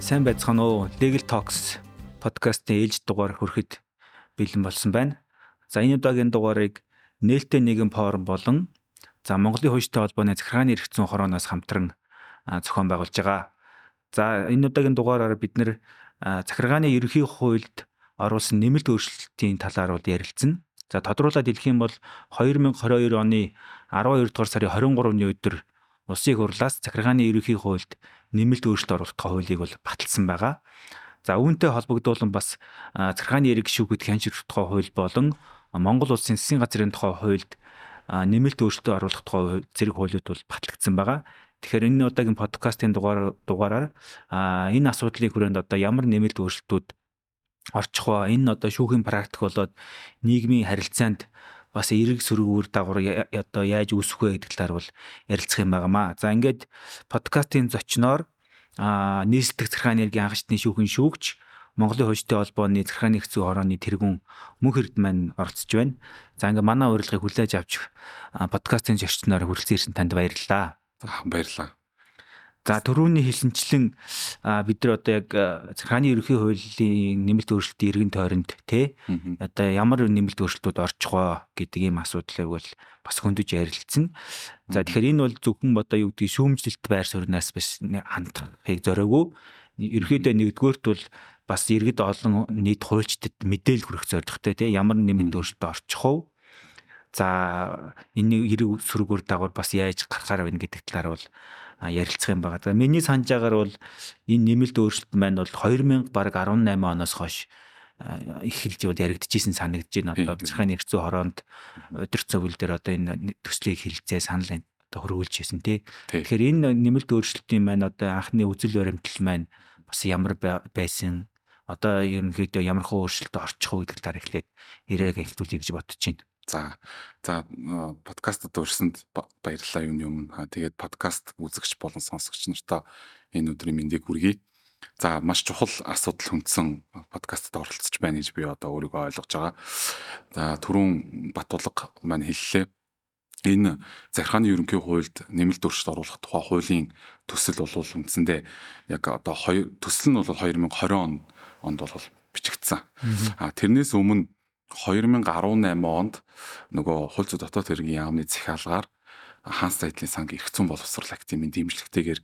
Сайн байцгаана уу? Legal Talks подкастын ээлж дугаар хүрэхэд бэлэн болсон байна. За энэ удаагийн дугаарыг нээлттэй нийгэм форум болон за Монголын хуульчтай холбооны захиргааны эрх зүйн хорооноос хамтран зохион байгуулж байгаа. За энэ удаагийн дугаараар бид нэр захиргааны ерөнхий хуульд оруулсан нэмэлт өөрчлөлтийн талаар бол ярилцсан. За тодруулаад хэлэх юм бол 2022 оны 12 дугаар сарын 23-ны өдөр Улсын хурлаас захиргааны ерөнхий хуульд нэмэлт өөрчлөлт оруулах хуулийг бол баталсан байгаа. За үүнтэй холбогдуулан бас захиргааны эрэг гишүүхэд хянширх тухай хууль болон Монгол улсын засгийн газрын тухай хуульд нэмэлт өөрчлөлтөө оруулах тухай зэрэг хуулиуд бол батлагдсан байгаа. Тэгэхээр энэ удаагийн подкастын дугаар дугаараар энэ асуудлыг хүрээнд одоо ямар нэмэлт өөрчлөлтүүд орчих вэ? Энэ одоо шүүхийн практик болоод нийгмийн харилцаанд бас эрэг сөргүүр дагавар одоо яаж үүсэх вэ гэдэг талаар бол ярилцах юм байнамаа. За ингээд подкастын зочноор а нийслэлдэх захиргааны эргийн анхчны шүүхэн шүүгч Монголын хуульчтай холбооны захиргааны хэцүү хорооны тэргүүн мөнх эрд маань оролцож байна. За ингээ манай урилгыг хүлээж авч подкастын зочноор хүрэлцэн ирсэн танд баярлалаа. Баярлалаа. За төрөүний хэлсэнчлэн бид нар одоо яг захааны ерөнхий хуулийн нэмэлт өөрчлөлтийн иргэн тойронд те одоо ямар нэмэлт өөрчлөлтүүд орчих вэ гэдэг ийм асуудлыг бол бас хөндөж ярилцсан. За тэгэхээр энэ бол зөвхөн одоо юу гэдгийг шүүмжлэлт байр сууриас биш хандахыг зориогүй. Ерөнхийдөө нэгдүгээрт бол бас иргэд олон нийт хуульчдад мэдээлэл хүргэх зорилготой те ямар нэмэлт өөрчлөлт орчих вэ? За энэ эрэг сүргүүр дагавар бас яаж гарахаар байна гэдэг талаар бол ярилцах юм байна. Миний санаж байгаагаар бол энэ нэмэлт өөрчлөлт маань бол 2000 баг 18 оноос хойш эхэлж бол яригдчихсэн санагдаж байна. Одоо захааны эрхцүү хороонд өдөр цовл дээр одоо энэ төслийг хилцээ санал одоо хөрвүүлж хийсэн тий. Тэгэхээр энэ нэмэлт өөрчлөлтийн маань одоо анхны үзэл баримтлал маань бас ямар байсан одоо ерөнхийдөө ямар хөө өөрчлөлт орчих уу гэдэг талаар эхлээд ирээг эхлүүлье гэж бодож байна. За за подкастад урьсанд баярлалаа юуны өмнө. Тэгээд подкаст үзэгч болон сонсогч нартаа энэ өдрийн мэндийг хүргэе. За маш чухал асуудал хүндсэн подкастт оролцож байна гэж би одоо өөрийгөө ойлгож байгаа. За түрүүн Батулга маань хэллээ. Энэ захиргааны ерөнхий хуульд нэмэлт өөрчлөлт оруулах тухай хуулийн төсөл бол үндсэндээ яг одоо төсөл нь бол 2020 он онд бол бичигдсэн. А тэрнээс өмнө 2018 онд нөгөө хууль зүйн дотоод хэргийн яамны захиалгаар хаанс сайдлын санг эргцэн боловсрал активын дэмжлэгтэйгээр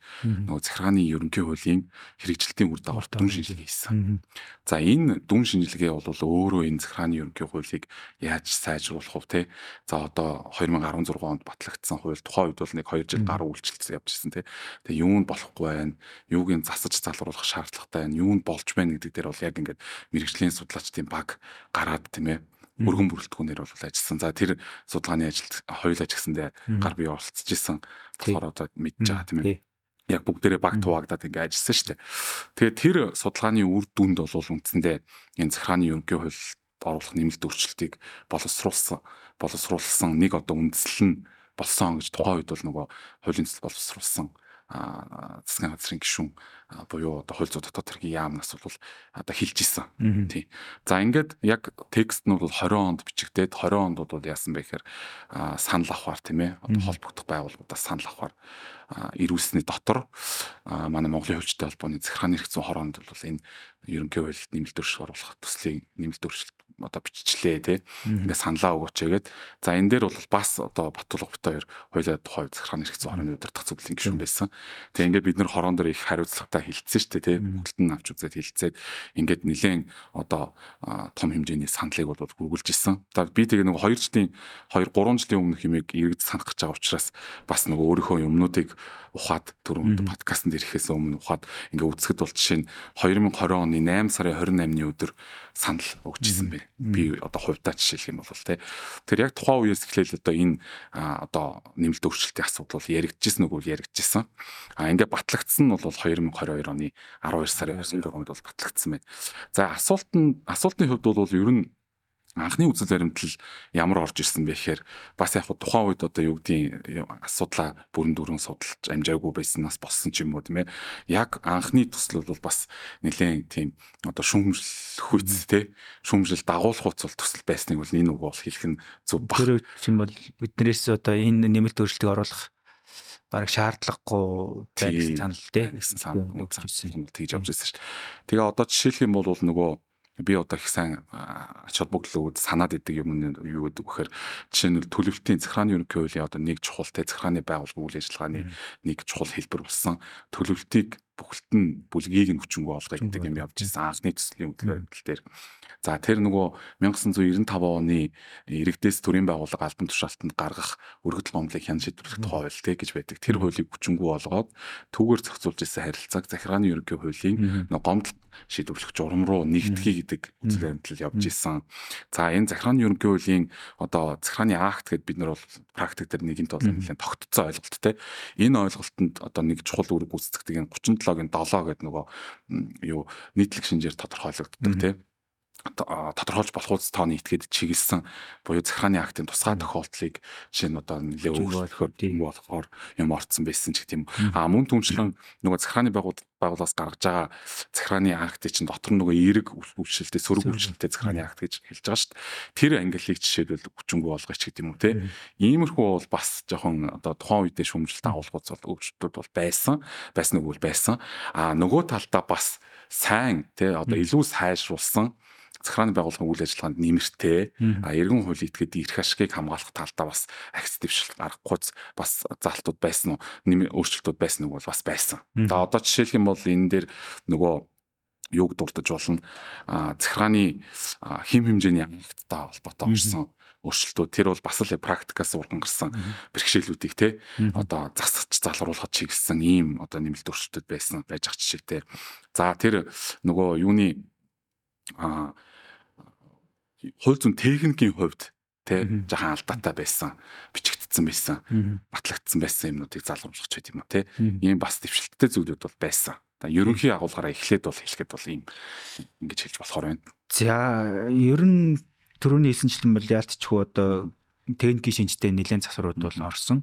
нөгөө захиргааны ерөнхий хуулийн хэрэгжилтийн үр дагавар дүн шинжилгээ хийсэн. За энэ дүн шинжилгээ бол өөрөө энэ захиргааны ерөнхий хуулийг яаж сайжруулах вэ те. За одоо 2016 онд батлагдсан хууль тухайн үед бол нэг 2 жил гаруй үйлчлэлт явж ирсэн те. Тэгээ юунд болохгүй байна? Юуг нь засаж залруулах шаардлагатай байна? Юунд болж байна гэдэг дээр бол яг ингээд мэрэгжлийн судлаачдын баг гараад тийм ээ өргөн бүрэлдэхүүнээр бол ажилласан. За тэр судалгааны ажилд хоёул ажигсандээ гар бие оролцож исэн. болохоор одоо мэдж байгаа тийм ээ. Яг бүгдээрээ баг туваагдаад ингээ ажилласан шүү дээ. Тэгээд тэр судалгааны үр дүнд бол үндсэндээ энэ захиргааны ерөнхий хуульд оруулах нэмэлт өөрчлөлтийг боловсруулсан боловсруулсан нэг одоо үндэслэл нь болсон гэж тухайн үед бол нөгөө хуулийн төсөл боловсруулсан засгийн газрын гишүүн буюу одоо хууль зүйн дотоод хэргийн яамнаас бол одоо хилж исэн. Тий. За ингээд яг текст нь бол 20 онд бичигдээд 20 онд бол яасан бэ гэхээр санал авахар тийм ээ одоо холбогдох байгууллагуудаас санал авахар ирүүлсний дотор манай Монголын хөвчтэй холбооны захиргааны хэрэгцээ хороонд бол энэ ерөнхий хуульд нэмэлт өөрчлөлт оруулах төслийн нэмэлт өөрчлөлт одоо биччихлээ тий. Ингээ саналаа өгөөч гэдэг. За энэ дээр бол бас одоо Батулга бит хоёр хоёлаа тухай захиргааны хэрэгцээ хорооны удирдах зөвлөлийн гишүүн байсан. Тэгээ ингээ бид нар хороон дээр их хариуцлагатай хилцсэн шүү дээ. Бүгдэлд нь авч үзээд хилцээд ингээд нэлээд одоо том хэмжээний саналыг бол гүгүүлж исэн. За би тэгээ нэг 2 жилийн 2 3 жилийн өмнөх юмыг иргэд санах гэж байгаа учраас бас нэг өөрийнхөө юмнуудыг ухаад түрүүнд подкастт ирэхээс өмнө ухаад ингээ үзэхэд бол жишээ нь 2020 оны 8 сарын 28-ны өдөр санал өгчсэн бэ. Би одоо хувьдаа жишээлх юм бол те. Тэр яг тухайн үеэс эхлээл одоо энэ одоо нэмэлт өөрчлөлтийн асуудал бол яригдчихсэн үгүй яригдчихсэн. А ингээ батлагдсан нь бол 2022 оны 12 сарын 24-нд бол батлагдсан байна. За асуулт нь асуултын хувьд бол ер нь анхны үзэл баримтлал ямар орж ирсэн бэ гэхээр бас яг тухайн үед одоо юу гэдгийг асуудлаа бүрэн дүрэн судалж амжаагүй байснаас болсон ч юм уу тийм ээ. Яг анхны төсөл бол бас нэлээд тийм одоо шүүмжлэх үйц те шүүмжил дагуулах хуц бол төсөл байсныг бол энэ үг бол хэлэх нь зөв баг. Тэр чинь бол биднээс одоо энэ нэмэлт өөрчлөлтийг оруулах бараг шаардлагагүй байсан санал тий гэсэн санал тэгж явж байсан шүү дээ. Тэгээ одоо жишээлх юм бол нөгөө би одоо их сайн ач холбогдлууд санаад идэг юм юу гэдэг вэхээр жишээ нь төлөвлөлтийн захиргааны ерөнхий хуулийн одоо нэг чухал те захиргааны байгууллага үйл ажиллагааны нэг чухал хэлбэр болсон. Төлөвлөлтийг бүхэлд нь бүлгийг нь хүчингү олгоё гэдэг юм явж ирсэн анхны төслийн үйл дээр. За тэр нөгөө 1995 оны иргэдээс төрийн байгууллага албан тушаалтанд гаргах өргөдөл гомдлыг хян шийдвэрлэх хууль гэж байдаг. Тэр хуулийг хүчингү олгоод түүгээр зохицуулж ирсэн харилцааг захиргааны ерөнхий хуулийн гомдол шийдвэрлэх журам руу нэгтгэе гэдэг үзэл баримтлал явж исэн. За энэ захиргааны ерөнхий хуулийн одоо захиргааны акт гэдээ бид нар бол практик дээр нэгэнт бол нэлээд тогтцсон ойлголт те. Энэ ойлголтод одоо нэг чухал үүрэг гүйцэтгэдэг энэ 37-гийн 7 гэдэг нөгөө юу нийтлэг шинжээр тодорхойлогддог те тодорхойлж болох үс тооны этгээд чиглэсэн буюу захиргааны актын тусгай тохиолдлыг жишээ нь одоо нэлээ өөрчлөхөөр тийм болохоор юм орцсон байсан ч гэх юм. А мөн түншлэн нөгөө захиргааны байгууллагаас гаргаж байгаа захиргааны акт чинь дотор нөгөө эерэг үйлчлэлтэй сөрөг үйлчлэлтэй захиргааны акт гэж хэлж байгаа шүү дээ. Тэр ангиллыг жишээлбэл хүчингү болгоч гэдэг юм уу те. Иймэрхүү бол бас жоохон одоо тухайн үедээ шүүмжлэлт агуулгууд бол өөрчлөлтүүд бол байсан. Үг бол байсан. А нөгөө талдаа бас сайн те одоо илүү сайжруулсан захиргааны байгууллагын үйл ажиллагаанд нэмэртэй а эргэн хуулийн этгээд эрх ашигыг хамгаалах талдаа бас акц дэвшил гаргахгүйц бас залтууд байсан уу? Өөрчлөлтүүд байсан уу бол бас байсан. За одоо жишээлх юм бол энэ дээр нөгөө юуг дурдж болно. Захиргааны хим хэмжээний ангалттай холбоотой орсон өөрчлөлтүүд. Тэр бол бас л практикаас урган гарсан бэрхшээлүүдийг те одоо засагч залруулахад чиглэсэн ийм одоо нэмэлт өөрчлөлтүүд байсан байж ах жишээтэй. За тэр нөгөө юуны а хууль зүйн техникийн хувьд тэ жахан алдаатай байсан бичигдсэн байсан батлагдсан байсан юмнуудыг залгамжлах ч гэдэм юм те ийм бас дэвшилттэй зүйлүүд бол байсан. Та ерөнхий агуулгаараа эхлээд бол хэлэхэд бол ийм ингэж хэлж болохоор байна. За ер нь төрөний хэлсэнчлэн бол яалтчгүй одоо техникийн шинжтэй нэлээд засварууд бол орсон.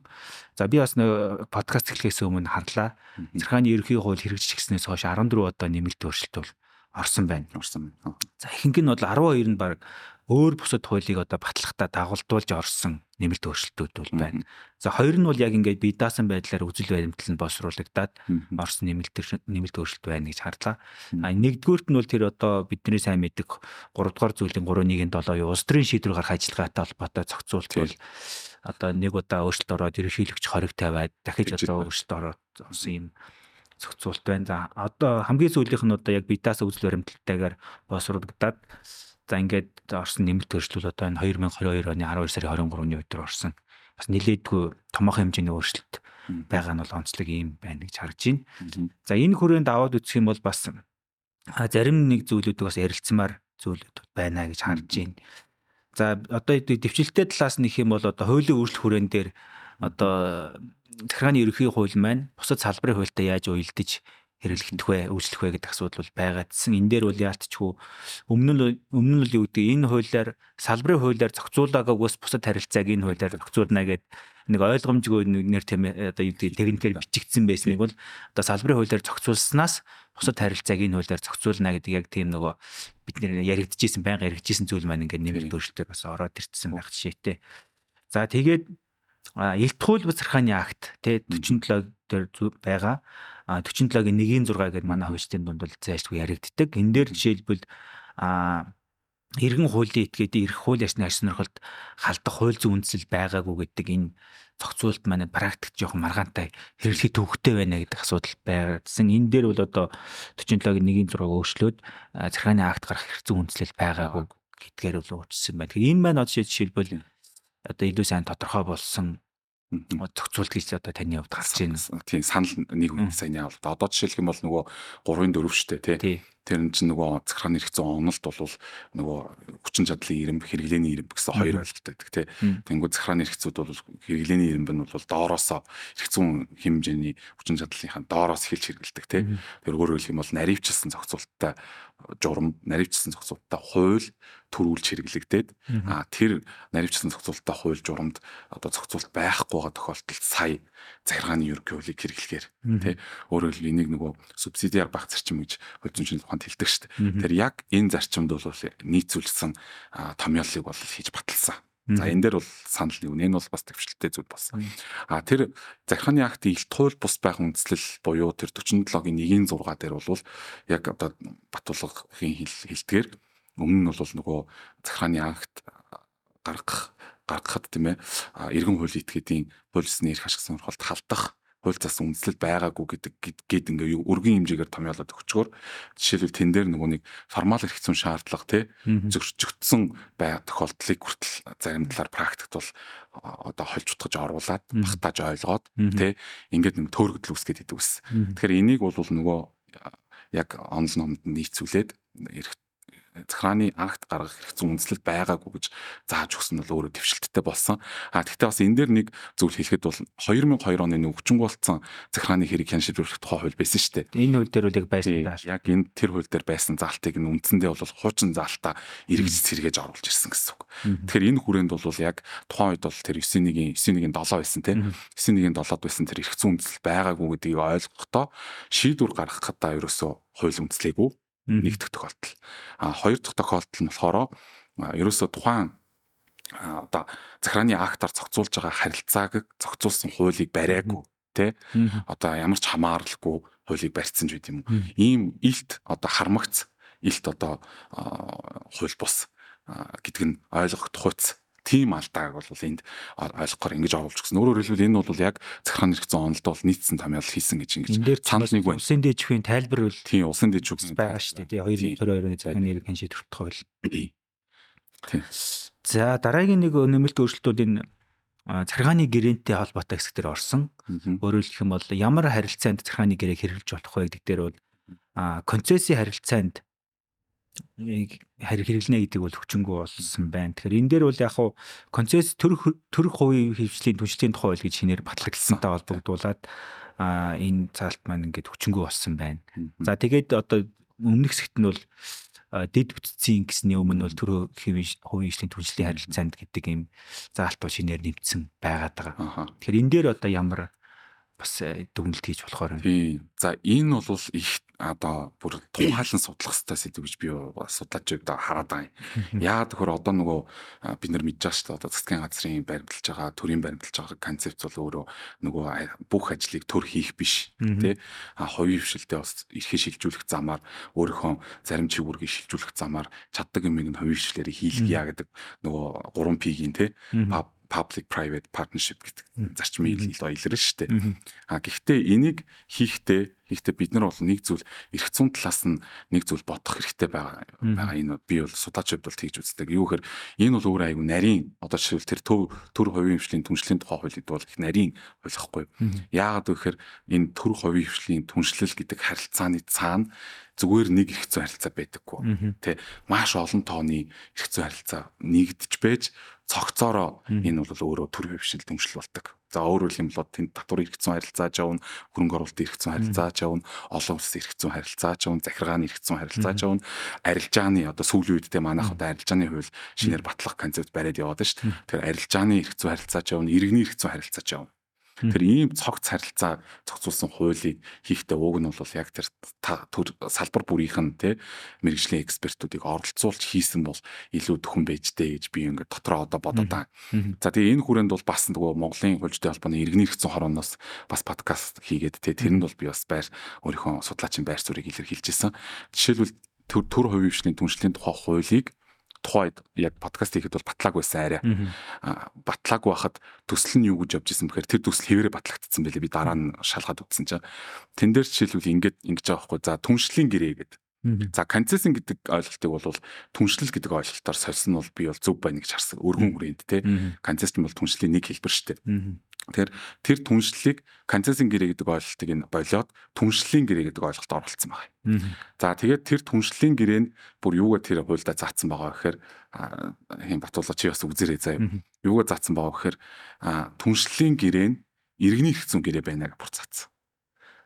За би бас нэг подкаст эхлэхээс өмнө харлаа. Зэрхааны ерөнхий хууль хэрэгжиж гиснээс хойш 14 одоо нэмэлт өөрчлөлт бол орсон байна. Орсон байна. За ихэнх нь бол 12 нь баг өөр бусад хуулийг одоо батлахтаа дагуулдуулж орсон нэмэлт өөрчлөлтүүд бол байна. За хоёр нь бол яг ингээд бие даасан байдлаар үзэл баримтлал нь боловсруулагдаад орсон нэмэлт нэмэлт өөрчлөлт байна гэж харлаа. А нэгдүгüүрт нь бол тэр одоо бидний сайн мэддэг 3 дугаар зүйлийн 3.1-7 улс төрийн шийдвэр гаргах ажиллагаатай холбоотой зохицуулт бол одоо нэг удаа өөрчлөлт ороод ерөнхийлөгч хориг тавиад дахиж одоо өөрчлөлт ороод орсон юм зохицуулт байна. За одоо хамгийн сүүлийнх нь одоо яг бидаас үзэл баримталтайгаар боловсруулагдаад За ингээд орсон нэмэлт төршлүүд одоо энэ 2022 оны 12 сарын 23-ны өдөр орсон. Бас нилээдгүй томоохон хэмжээний өөрчлөлт байгаа нь бол онцлог юм байна гэж харж байна. За энэ хүрээнд аваад үзэх юм бол бас зарим нэг зүйлүүдийг бас ярилцмаар зүйлүүд байна гэж харж байна. За одоо дэвшилттэй талаас нь их юм бол одоо хуулийн өөрчлөлт хүрээн дээр одоо захиргааны ерөнхий хууль маань бусад салбарын хуультай яаж уялдаж хэрэглэх вэ, үйлчлэх вэ гэдэг асуудал бол байгаадсэн. Энэ дээр бол яалтчгүй өмнө нь өмнө нь юу гэдэг энэ хуулиар салбарын хуулиар зохицуулаагаас бусад харилцааг энэ хуулиар зохицуулна гэдэг нэг ойлгомжгүй нэр тийм одоо юу гэдэг техникээр бичигдсэн байсныг бол одоо салбарын хуулиар зохицуулснаас бусад харилцааг энэ хуулиар зохицуулна гэдэг яг тийм нөгөө бид нэр яригдчихсэн байнга яригдчихсэн зүйл маань ингээд нэмэлт өөрчлөлтөөр бас ороод ирсэн байх жишээтэй. За тэгээд элт хууль бацархааны акт тий 47 дээр байгаа. 47-гийн 1-ийн 6 гэдэг манай хөвчтийн дунд бол зайлшгүй яригддаг. Энэ дээр жишээлбэл а иргэн хуулийн этгээд ирэх хууль ясны аж сонирхолд халдах хууль зүйн үндсэл байгаагүй гэдэг энэ зохицуулт маань практик жоохон маргаантай хэрэглэх төвхтэй байна гэдэг асуудал байгаадсан. Энэ дээр бол одоо 47-гийн 1-ийн 6 өөрчлөөд захиргааны акт гарах хэрэг зүйн үндслэл байгаагүй гэдгээр бол уучсан байна. Тэгэхээр энэ маань одоо жишээлбэл одоо илүү сайн тодорхой болсон зохицуулт гэж одоо таны хувьд гарч байна. Тийм санал нэг үн сайн яавал. Одоо жишээлх юм бол нөгөө 3-ын 4 штэ тий. Тэр нь чинь нөгөө захиргааны хэрэгцээ онолт бол нөгөө хүчин чадлын ирэмб хэрэглээний ирэмб гэсэн хоёр ойлголт байдаг тий. Тэнгүү захиргааны хэрэгцүүд бол хэрэглээний ирэмб нь бол доороосоо хэрэгцүүн хэмжээний хүчин чадлынхаа доороос эхэлж хэрэгэлдэг тий. Тэр өөрөөр хэлэх юм бол наривчлсан зохицуулттай журам наривчлсан зохицуулттай хууль төрүүлж хэрэглэгдээд а тэр наривчлсан зохицуулттай хууль журамд одоо зохицуулт байхгүй байгаа тохиолдолд сая захиргааны ерөнхий хуулийг хэрэглэхээр тий. Өөрөөр хэлбэл энийг нөгөө субсидиар баг зарчим гэж хууль зүйн ухаанд хэлдэг шүү дээ. Тэр яг энэ зарчимд бол нийцүүлсэн томьёолыг бол хийж баталсан За энэ дээр бол санал нэгнэ. Энэ бол бас төвшлөлтэй зүйл болсон. А тэр захиргааны актын илт хууль бус байх үндслэл буюу тэр 47-гийн 1-ийн 6 дээр бол яг одоо Батулгын хэлдгээр өмнө нь бол нөгөө захиргааны акт гаргах гаргахад тийм ээ иргэн хууль этгээдийн полисны эрх ашиг сонирхолт халдах хууль зас үндэслэл байгаагүй гэдэг гээд ингээ өргөн хэмжээгээр томьёолоод өгчгөр жишээлбэл тэн дээр нөгөө нэг формал эрх зүйн шаардлага тий зөрчигдсөн бай тохиолдлыг хүртэл зарим талаар практикт бол одоо хольж утгаж оруулаад багтааж ойлгоод тий ингээд нэг төөрөгдөл үүсгээд идэв ус. Тэгэхээр энийг бол нөгөө яг онл номд нийцүүлээд эрх захирааны акт гаргах хэрэгцээ үндэслэл байгаагүй гэж зааж өгсөн нь өөрөө твшилттэй болсон. А тэгвэл бас энэ дээр нэг зүйл хэлэхэд бол 2002 оны өвчнг болсон захирааны хэрэг хян шилжүүлэх тухай хууль байсан шүү дээ. Энэ хууль дээр үл яг байсан даа. Яг энэ тэр хууль дээр байсан заалтыг нь үндсэндээ бол хуучин заалтаа эргэж сэргээж оруулж ирсэн гэсэн үг. Тэгэхээр энэ хүрээнд бол яг тухайн үед бол тэр 91-ийн 91-ийн 7 байсан тийм 91-ийн 7-д байсан тэр хэрэгцээ үндэслэл байгаагүй гэдгийг ойлгохдоо шийдвэр гаргахад та ерөөсөө хууль үндэслэегүй нэг дэх тохиолдол. А хоёр дахь тохиолдол нь болохоор ерөөсөө тухайн одоо захирааны актаар зохицуулж байгаа харилцааг зохицуулсан хуулийг бариагүй тэ? Одоо ямар ч хамааралгүй хуулийг барьсан ч гэдэм юм. Ийм илт одоо хармагц илт одоо хууль бус гэдэг нь ойлгох тухайц тийм алдааг бол энд ойлгохоор ингэж оруулж гисэн. Өөрөөр хэлбэл энэ бол яг захиргааны хэрэгцээ онолд бол нийцсэн томьёол хийсэн гэж ингэж санал нэг байна. Усын дээжхийн тайлбар бол тийм усын дээж үгсэн байгаа шүү дээ. Тий 22-ны захиргааны хэрэгэн шийдвэрт хууль. За дараагийн нэг нэмэлт өөрчлөлтүүд энэ захиргааны гэрээнтэй холбоотой хэсэг дээр орсон. Өөрөөр хэлэх юм бол ямар харилцаанд захиргааны гэрээг хэрэгжилж болох вэ гэдэг дээр бол концессийн харилцаанд харь хэрэглэнэ гэдэг бол хүчингү болсон байна. Тэгэхээр энэ дээр бол яг хуу концесс төрөх төрөх хувийн хөвчлийн түншлэлийн тухай хуулийг шинээр батлагдсантай холбогдуулаад а энэ цаалт маань ингээд хүчингү болсон байна. За тэгээд одоо өмнөх хэсэгт нь бол дэд бүтцийн гэсний өмнө бол төрөө хувийн хвшлийн түншлэлийн харилцаанд гэдэг ийм заалт бол шинээр нэмсэн байгаад байгаа. Тэгэхээр энэ дээр одоо ямар бас дүгнэлт хийж болохоор байна. Тийм. За энэ бол их одоо бүр тухайлан судлах хэрэгтэй сэдв гэж би судлаач одоо хараад байгаа юм. Яагаад гэхээр одоо нөгөө бид нар мэдж байгаа шүү дээ. Одоо засгийн газрын баримталж байгаа, төрийн баримталж байгаа концепц бол өөрөө нөгөө бүх ажлыг төр хийх биш тий. А хувийн хвшилтэд бас эрхээ шилжүүлэх замаар өөрийнхөө зарим чигүүргийг шилжүүлэх замаар чаддаг юмыг нь хувийн хвшлэрийг хийлгийа гэдэг нөгөө 3P-гийн тий public private partnership гэдэг зарчмыг илүү илэрнэ шүү дээ. А гэхдээ энийг хийхдээ хийхдээ бид нар бол нэг зүйл эрх зүйн талаас нь нэг зүйл бодох хэрэгтэй байгаа байгаа энэ би бол судлаач хувьд бол тэгж үздэг. Юу гэхээр энэ бол өөр аягүй нарийн одоо жишээл тэр төв төр хувийн хвшлийн түншлэлийн тухай хууль гэдэг бол их нарийн ойлгохгүй. Яагаад гэхээр энэ төр хувийн хвшлийн түншлэл гэдэг харилцааны цаана зүгээр нэг эрх зүйн харилцаа байдаггүй. Тэ маш олон тооны эрх зүйн харилцаа нэгдэж байж цогцоороо энэ бол өөрөө төр хөвшил дэмжил бол ตก. За өөрөөр хэлбэл тэнд татвар хэрэгцсэн харилцааж явна, хөрөнгө оруулалтын хэрэгцсэн харилцааж явна, олон улсын хэрэгцсэн харилцааж явна, захиргааны хэрэгцсэн харилцааж явна, арилжааны одоо сүүлийн үед те манайх одоо арилжааны хууль шинээр батлах концепт бариад яваад шүү дээ. Тэгэхээр арилжааны хэрэгцсэн харилцааж явна, иргэний хэрэгцсэн харилцааж явна. Тэр ийм цогц харилцаа зохицуулсан хуулийг хийхдээ уг нь бол яг тэр салбар бүрийнх нь те мэрэгжлийн экспертүүдийг оролцуулж хийсэн бол илүү төхөн байж дээ гэж би ингээд дотроо одоо бодоод байгаа. За тэгээ энэ хүрээнд бол бас нөгөө Монголын хөлжтэй холбооны иргэний хэрэгцээ хорооноос бас подкаст хийгээд те тэрэнд бол би бас байр өөрийнхөө судлаачийн байр суурийг илэрхийлжсэн. Жишээлбэл төр төр хувийн хвшлийн түншлэлийн тухай хуулийг тухайд яг подкаст хийхэд бол батлааг байсан арай. Батлааг байхад төсөл нь юу гэж явж исэн бэхээр тэр төсөл хэвээрээ батлагдсан байлээ. Би дараа нь шалгаад үзсэн чинь тэн дээр жишээлбэл ингэж ингэж байгаа байхгүй. За түншлийн гэрээ гэдэг. За концессин гэдэг ойлголтыг бол түншлэл гэдэг ойлголтоор сольсон бол би бол зөв байна гэж харсан. Өргөн хүрээнд те. Концессин бол түншлийн нэг хэлбэр шүү дээ. Тэгэхээр тэр түншлэлийг концессин гэрээ гэдэг ойлголтыг нь болоод түншлийн гэрээ гэдэг ойлголт оруулсан байна. За тэгээд тэр түншлийн гэрээ нь бүр юугаар тэр хуульдаа заасан байгаа гэхээр хэм батуулга чи бас үзэрэй заа. Юугаар заасан байгаа гэхээр түншлийн гэрээ нь иргэний хэрэгцсэн гэрээ байна гэж бүр заасан.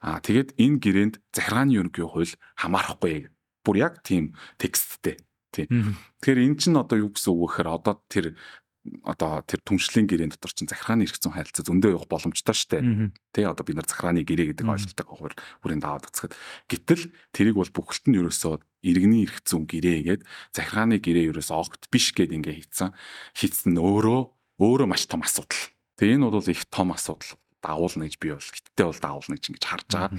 Аа тэгээд энэ гэрээнд захиргааны ерөнхий хууль хамаарахгүй. Бүр яг тийм тексттэй. Тийм. Тэгэхээр эн чинь одоо юу гэсэн үг вэ гэхээр одоо тэр одоо тэр түншлийн гэрээн дотор чинь захиргааны эрх зүйн харилцаа зөндөө явах боломжтой штэ. Тэ одоо бид нар захиргааны гэрээ гэдэг ойлголтыг хуваар хүрээнд аваад үзэхэд гэтэл тэрийг бол бүхэлд нь ерөөсөө иргэний эрх зүйн гэрээ гээд захиргааны гэрээ ерөөсөө огт биш гэд ингээ хийцэн хийцэн өөрөө өөрөө маш том асуудал. Тэгээ энэ бол их том асуудал даавуулна гэж би бол гэтээ бол даавуулна гэж ингэж харж байгаа.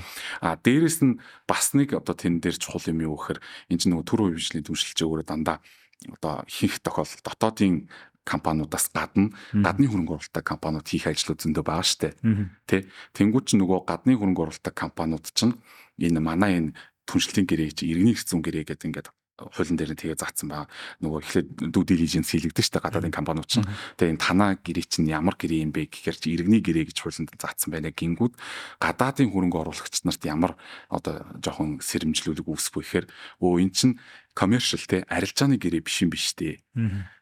А дээрэс нь бас нэг одоо тэн дээр чухал юм юу гэхээр энэ чинь нөгөө төр хувьжлийн түншилж өөрөө дандаа одоо хийх тохиолдол дотоодын компаниудаас гадна гадны хөрөнгө оруулалттай компаниуд хийх ажлууд зөндөө байгаа штэ. Тэ. Тэнгүүд чинь нөгөө гадны хөрөнгө оруулалттай компаниуд чинь энэ манай энэ түншлэлийн гэрээ чи иргэний хэцүүн гэрээ гэдэг ингээд хуулийн дээр нь тэгээ заасан байгаа. Нөгөө эхлээд due diligence хийлэгдэж штэ гадаадын компаниуд чинь. Тэгээ энэ танаа гэрээ чинь ямар гэрээ юм бэ гэхээр чи иргэний гэрээ гэж хуулинд заасан байна. Гингүүд гадаадын хөрөнгө оруулагч нарт ямар одоо жоохон сэрэмжлүүлэг үүсэх вэ гэхээр өө эн чинь commercial те арилжааны гэрээ биш юм биш те.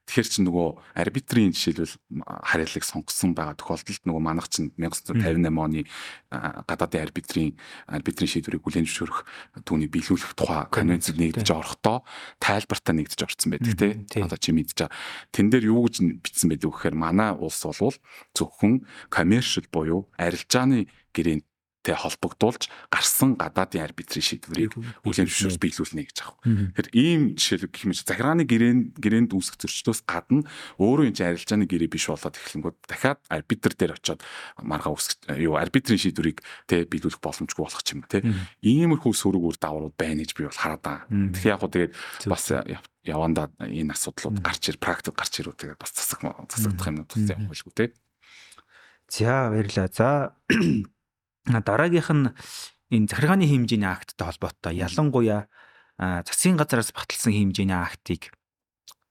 Тэгэхээр чи нөгөө арбитрийн жишээлбэл харьяалыг сонгосон байгаа тохиолдолд нөгөө манах чинь 1958 оны гадаадын арбитрийн арбитрийн шийдвэрийг бүлээн зөвшөөрөх түүний биелүүлэх тухай конвенцэд нэгдэж орохдоо тайлбартаа нэгдэж орсон байдаг тий. Одоо чи мэдж байгаа. Тэн дээр юу гэж бичсэн байдаг вэ гэхээр манай улс болвол зөвхөн commercial буюу арилжааны гэрээнд тэ холбогдуулж гарсан гадаадын арбитрийн шийдвэрийг үлийн зөвшөөрөл биелүүлнэ гэж аах. Тэгэхээр ийм жишээлбэл гэх мэт захиргааны гэрээнд гэрээнд үүсэх зөрчлөөс гадна өөрөө энэ арилжааны гэрээ биш болоод эхлэнгүүд дахиад арбитр дээр очиод маргаа үүсэх юу арбитрийн шийдвэрийг тэ биелүүлэх боломжгүй болох юм те. Иймэрхүү сөрөг үр дагаврууд байна гэж би бол хараад байгаа. Тэгэхээр яг гоо тэгээд бас явандаа энэ асуудлууд гарч ир практик гарч ирүү тэгээд бас засаг засагдах юмнууд бас явах байлгүй те. За баярлаа. За дараагийнх нь энэ захиргааны хэмжээний акттай холбоотой ялангуяа засгийн газараас баталсан хэмжээний актыг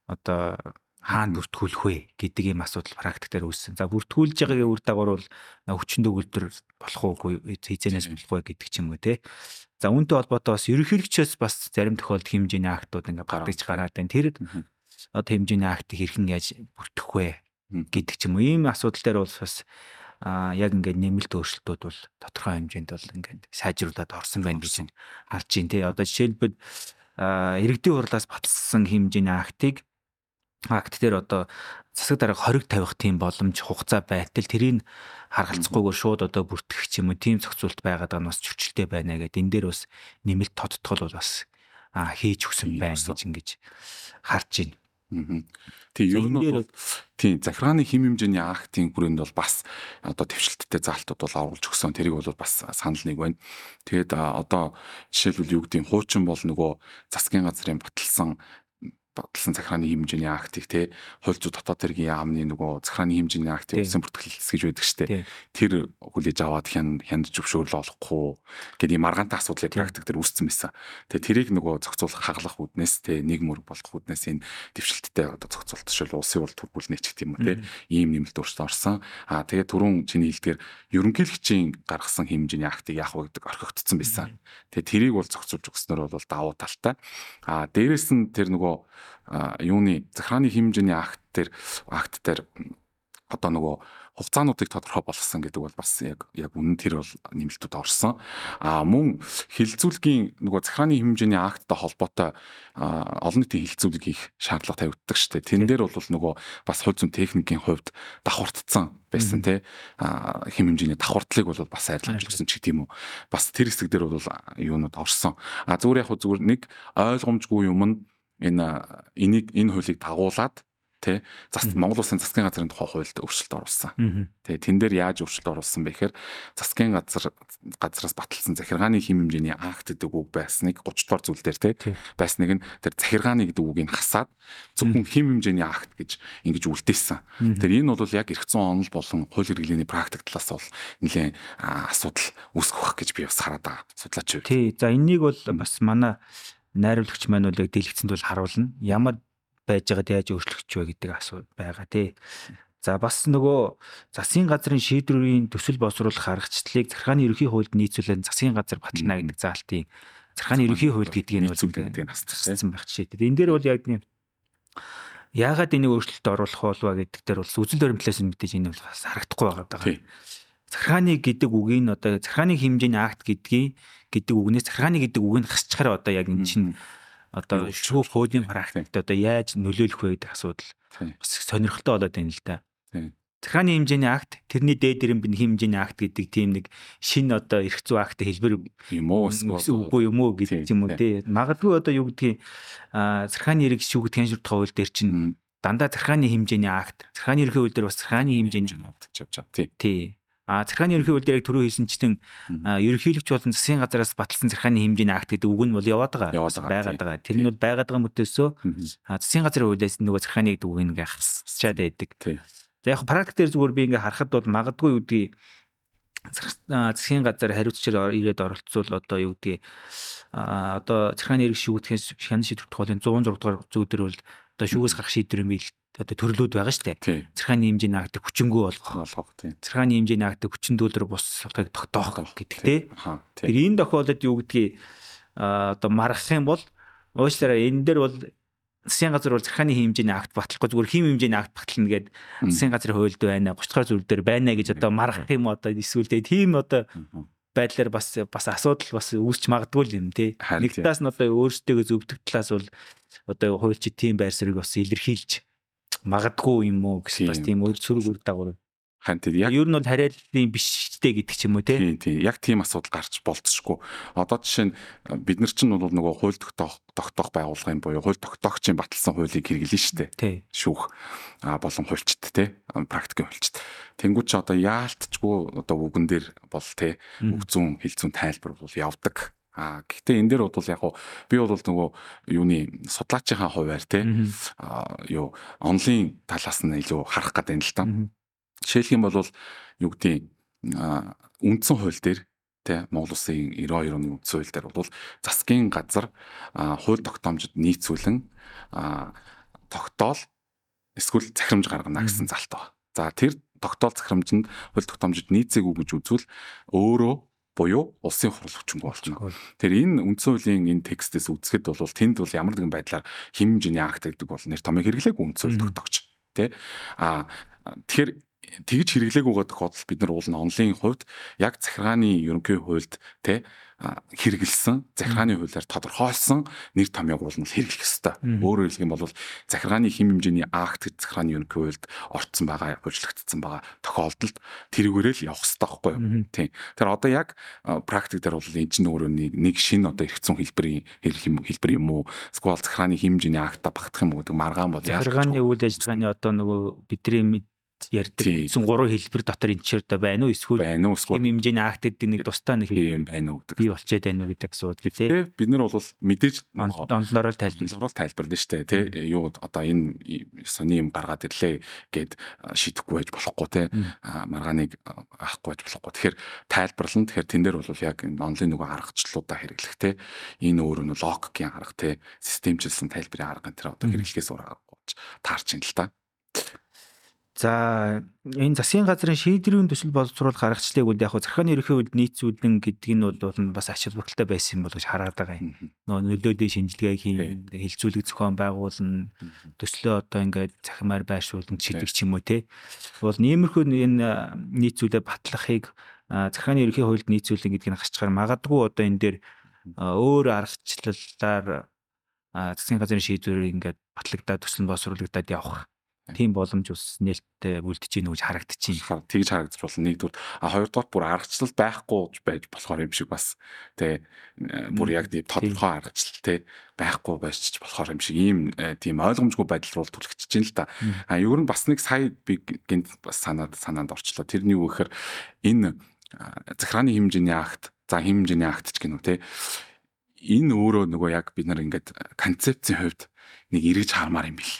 одоо хаана бүртгүүлэх вэ гэдэг ийм асуудал практикээр үүссэн. За бүртгүүлж байгаагийн үр дагавар бол хүчин төгөлдөр болох уугүй хизэнээс болох вэ гэдэг ч юм уу те. За үүнтэй холбоотой бас ерөнхийлөгчөөс бас зарим тохиолдолд хэмжээний актууд ингээ гаргаж гараад байна. Тэр одоо хэмжээний актыг хэрхэн яаж бүртгэх вэ гэдэг ч юм уу. Ийм асуудал дээр бол бас а яг ингээд нэмэлт өөрчлөлтүүд бол тодорхой хэмжээнд бол ингээд сайжруулад орсон байна гэж харж байна тий. Одоо жишээлбэл иргэдийн хурлаас баталсан хэмжээний актыг акт дээр одоо засаг дарга хориг тавих тийм боломж хугацаа байтал тэрийг харгалзахгүйгээр шууд одоо бүртгэх ч юм уу тийм зохицуулт байгаад байгаа нь бас зөрчилтэй байна гэдэг энэ дээр бас нэмэлт тодтгол бол бас хийж өгсөн байна гэж ингэж харж байна. Тийм ер нь бол тийм захиргааны хим хэмжээний актын хүрээнд бол бас одоо твшилттэй заалтууд бол оруулж өгсөн. Тэрийг бол бас санал нэг байна. Тэгээд одоо жишээлбэл юу гэдэг нь хуучин бол нөгөө засгийн газрын баталсан баталсан захиргааны хэмжээний актыг те хууль зүйн дотоод хэргийн яамны нөгөө захиргааны хэмжээний актыг улсын бүртгэлс гэж байдаг штэ. Тэр хүлээж аваад хян хянд зөвшөөрөл олохгүй гэдэг юм маргаантай асуудлыг практик дээр үүссэн байсан. Тэгээ тэрийг нөгөө зохицуулах хаглах үднэс те нэг мөр болох үднэс энэ дэвшилттэй одоо зохицуулт жишээл улсын бол төрбөлнэ ч гэх юм те ийм нэмэлт өөрчлөлт орсон. Аа тэгээ түрүүн чиний хэлдгээр ерөнхийлөгчийн гаргасан хэмжээний актыг яах вэ гэдэг орхигдсон байсан. Тэгээ тэрийг бол зохицуулж өгснөр бол давуу талтай. Аа дээрэс нь тэр нөгөө юуны захиргааны хэмжээний акт дээр акт дээр одоо нөгөө хугацаануудыг тодорхой болгосон гэдэг бол бас яг яг үнэн тэр бол нэмэлтүүд орсон. А мөн хилцүүлгийн нөгөө захиргааны хэмжээний акттай холбоотой олон нийтийн хилцүүлэг хийх шаардлага тавигддаг шүү дээ. Тэн дээр бол нөгөө бас хууль зүйн техникийн хувьд давхардцсан байсан тий хэм хэмжээний давхардлыг бол бас арилгаж өгсөн ч гэдэм үү. Бас тэр хэсэг дээр бол юунууд орсон. А зүгээр яг зүгээр нэг ойлгомжгүй юм нь энэ энийг энэ хуулийг дагуулад тий зас Монгол Улсын засгийн газрын тухай хуульд өөрчлөлт оруулсан. Тий тэн дээр яаж өөрчлөлт оруулсан бэ гэхээр засгийн газар газраас баталсан захиргааны хим хэмжээний акт гэдэг үг байсныг 30 дугаар зүйл дээр тий байсныг нь тэр захиргааны гэдэг үгийг хасаад зөвхөн хим хэмжээний акт гэж ингэж үлдээсэн. Тэр энэ бол яг эрх зүйн онол болон хууль хэрэглээний практик талаас бол нэлээд асуудал үүсгэх гэж би бас хараад байгаа. Судлаач. Тий за энэнийг бол бас манай найруулагч яг дэлгэцэнд бол харуулна. Ямар байж байгаад яаж өөрчлөгч вэ гэдэг асуулт байгаа тий. За бас нөгөө засгийн газрын шийдвэрийн төсөл боловсруулах аргачлалыг захиргааны ерөнхий хуульд нийцүүлэн засгийн газар батална гэдэг заалтын захиргааны ерөнхий хууль гэдгийг нь гэдэг нь хасцсан байх жишээ. Энэ дээр бол яг нэг яагаад энийг өөрчлөлт оруулах болов гэдэг дээр бол үзэл баримтлаас нь мэдээж энэ бол бас харагдахгүй байгаа. Захиргааны гэдэг үгийг нь одоо захиргааны хэмжээний акт гэдгийг гэдэг үгнээс захиргааны гэдэг үг нь хасчихаар одоо яг эн чинь одоо шүүх хуулийн практикт одоо яаж нөлөөлөх вэ гэдэг асуудал. Бас сонирхолтой болоод байна л да. Захааны хэмжээний акт тэрний дээд дэрэн бин хэмжээний акт гэдэг тийм нэг шин одоо эрх зүй акт хэлбэр юм уу үгүй юм уу гэдэг юм уу тий. Магадгүй одоо юу гэдгийг а захааны эрх шүүгдэх шүрт хууль дээр чинь дандаа захааны хэмжээний акт захааны эрхийн хууль дээр бас захааны хэмжээний авч явж байгаа. Тий. А захааны ерөнхий хууль дээр яг түрүү хэлсэнчлэн ерөнхийлөгч болон засгийн газараас баталсан захааны хэмжээний акт гэдэг үг нь бол яваад байгаа. Байгаад байгаа. Тэр нь бол байгаад байгаа мөтөөсөө засгийн газрын хуулиас нөгөө захааны гэдэг үг ингээ хасчаад байдаг. За яг практик дээр зүгээр би ингээ харахад бол магадгүй юу гэдгийг засгийн газар хариуцчаар ирээд оролцвол одоо юу гэдгийг а одоо захааны эрх шүүгдэхээс шанал шийдвэр тухайн 106 дугаар зүй дээр бол одоо шүүгээс гарах шийдвэр юм одоо төрлүүд байгаа шүү дээ. Захааны хэмжээний акт хүчингү болгох болгох тийм. Захааны хэмжээний акт хүчин дүүлэр бус сутгийг тогтоох гэдэг тийм. Тэр энэ тохиолдолд юу гэдгийг одоо маргах юм бол уучлаарай энэ дээр бол засгийн газар бол захааны хэмжээний акт батлахгүй зүгээр хим хэмжээний акт батлна гэд засгийн газрын хуульд байна 30 дугаар зүйл дээр байна гэж одоо маргах юм одоо эсвэл тийм одоо байдлаар бас бас асуудал бас үүсч магадгүй юм тий. Нэг талаас нь одоо өөрсдөө зөвдөх талаас бол одоо хуульчид тийм байр суурийг бас илэрхийлж магадгүй юм уу гэсэн бас тийм өөр сөрөг үр дагавар хань тэр яг ер нь бол хариаллын биштэй гэдэг ч юм уу тий. Тийм тийм яг тийм асуудал гарч болцсохгүй. Одоо жишээ нь бид нар чинь бол нөгөө хууль тогтоох байгууллагын буюу хууль тогтоогчийн баталсан хуулийг хэрэглэн штэ. Шүүх а болон хуульчт тий. Практикийн хуульчт. Тэнгүүд чи одоо яалтчгүй одоо үгэн дээр бол тий. Үг зүүн хил зүүн тайлбар бол явдаг. А гэхдээ энэ дээр бол яг би бол нөгөө юуны судлаачийн хувьар тий. А юу онлайн талаас нь илүү харах гэдэг юм л та. Жишээлх юм бол юу гэдэг үндсэн хууль дээр тэ Монгол Улсын 92 оны үндсэн хууль дээр бол засгийн газар хууль тогтоомжид нийцүүлэн тогтоол эсвэл захирамж гаргана гэсэн залт байна. За тэр тогтоол захирамжинд хууль тогтоомжид нийцээгүй гэж үзвэл өөрөө буюу улсын хурал хүчингүй болно. Тэр энэ үндсэн хуулийн энэ текстээс үзэхэд бол тэнд бол ямар нэгэн байдлаар хэмжээний акт гэдэг бол нэр томыг хэрэглээгүй үндсэн хууль тогтоогч. Тэ а тэгэхээр тэгж хэрэглээгүйгээ тохиолдолд бид нар уулна онлын хувьд яг захиргааны ерөнхий хуульд те хэрэгэлсэн захиргааны хуулиар тодорхойлсон нэр томьёог бол хэрэглэх ёстой. Өөрөөр хэлэх юм бол захиргааны хэм хэмжээний акт захиргааны ерөнхий хуульд орцсон байгаа, хуульчлагдсан байгаа тохиолдолд тэрүүгээрээ л явах ёстой байхгүй юу? Тийм. Тэр одоо яг практик дээр бол энэ чинь өөрөө нэг шинэ одоо эргэцэн хэлбэрийн хэлбэр юм уу? Эсвэл захиргааны хэм хэмжээний акта багтах юм уу гэдэг маргаан бол захиргааны үйл ажиллагааны одоо нөгөө бидний ярьдаг гэсэн гурван хэлбэр дотор энэ ч одоо байна уу эсвэл байна уу эсвэл юм хэмжээний актэд нэг тусдаа нэг юм байна уу гэдэг би болчиход байна уу гэдэг асуудал тий. Бид нар бол мэдээж онлоор л тайлбар онлоор тайлбарлана шүү дээ тий. Юу одоо энэ сони юм гаргаад ирлээ гэд шидэхгүй байж болохгүй тий. Маргааныг авахгүй байж болохгүй. Тэгэхээр тайлбарлана. Тэгэхээр тэн дээр бол яг онлайн нөгөө аргачлалуудаа хэрэглэх тий. Энэ өөр нь логикийн арга тий. Системчилсэн тайлбарын арга энэ тэр одоо хэрэглэхээс өөр аргагүй таарч ин л та. За энэ засгийн газрын шийдвэрийн төсөл боловсруулах аргачлалыг үл яг захааны ерөнхий хууль нийцүүлэн гэдэг нь бол бас ач холбогдолтой байсан бол гэж хараад байгаа юм. Нөө нөлөөдөө шинжилгээ хийн, хилцүүлэг зохион байгуулна, төслөө одоо ингээд захимаар байршуулна шийдвэр ч юм уу те. Бол нийгмэрхүү энэ нийцүүлээ батлахыг захааны ерөнхий хуульд нийцүүлэн гэдгийг хасчаар магадгүй одоо энэ дээр өөр аргачлалаар засгийн газрын шийдвэрийг ингээд батлагдаад төсөл нь боловсруулагдаад явах тийм боломж ус нээлттэй үлдэж гин үгж харагдчихээн. Тэгж харагдаж болно. Нэгдүгээр а хоёрдугаар бүр аргачлал байхгүй байж болохоор юм шиг бас тэ бүр яг тийм тодорхой аргачлал тэ байхгүй байж болохоор юм шиг ийм тийм ойлгомжгүй байдал руу түлхэж чинь л да. А ер нь бас нэг сая би гинт бас санаад санаанд орчлоо. Тэрний юу гэхээр энэ захиргааны хэмжээний акт за хэмжээний акт ч гэнэ үү тэ энэ өөрөө нөгөө яг бид нар ингээд концепцийн хувьд нэг эргэж хармаар юм бил.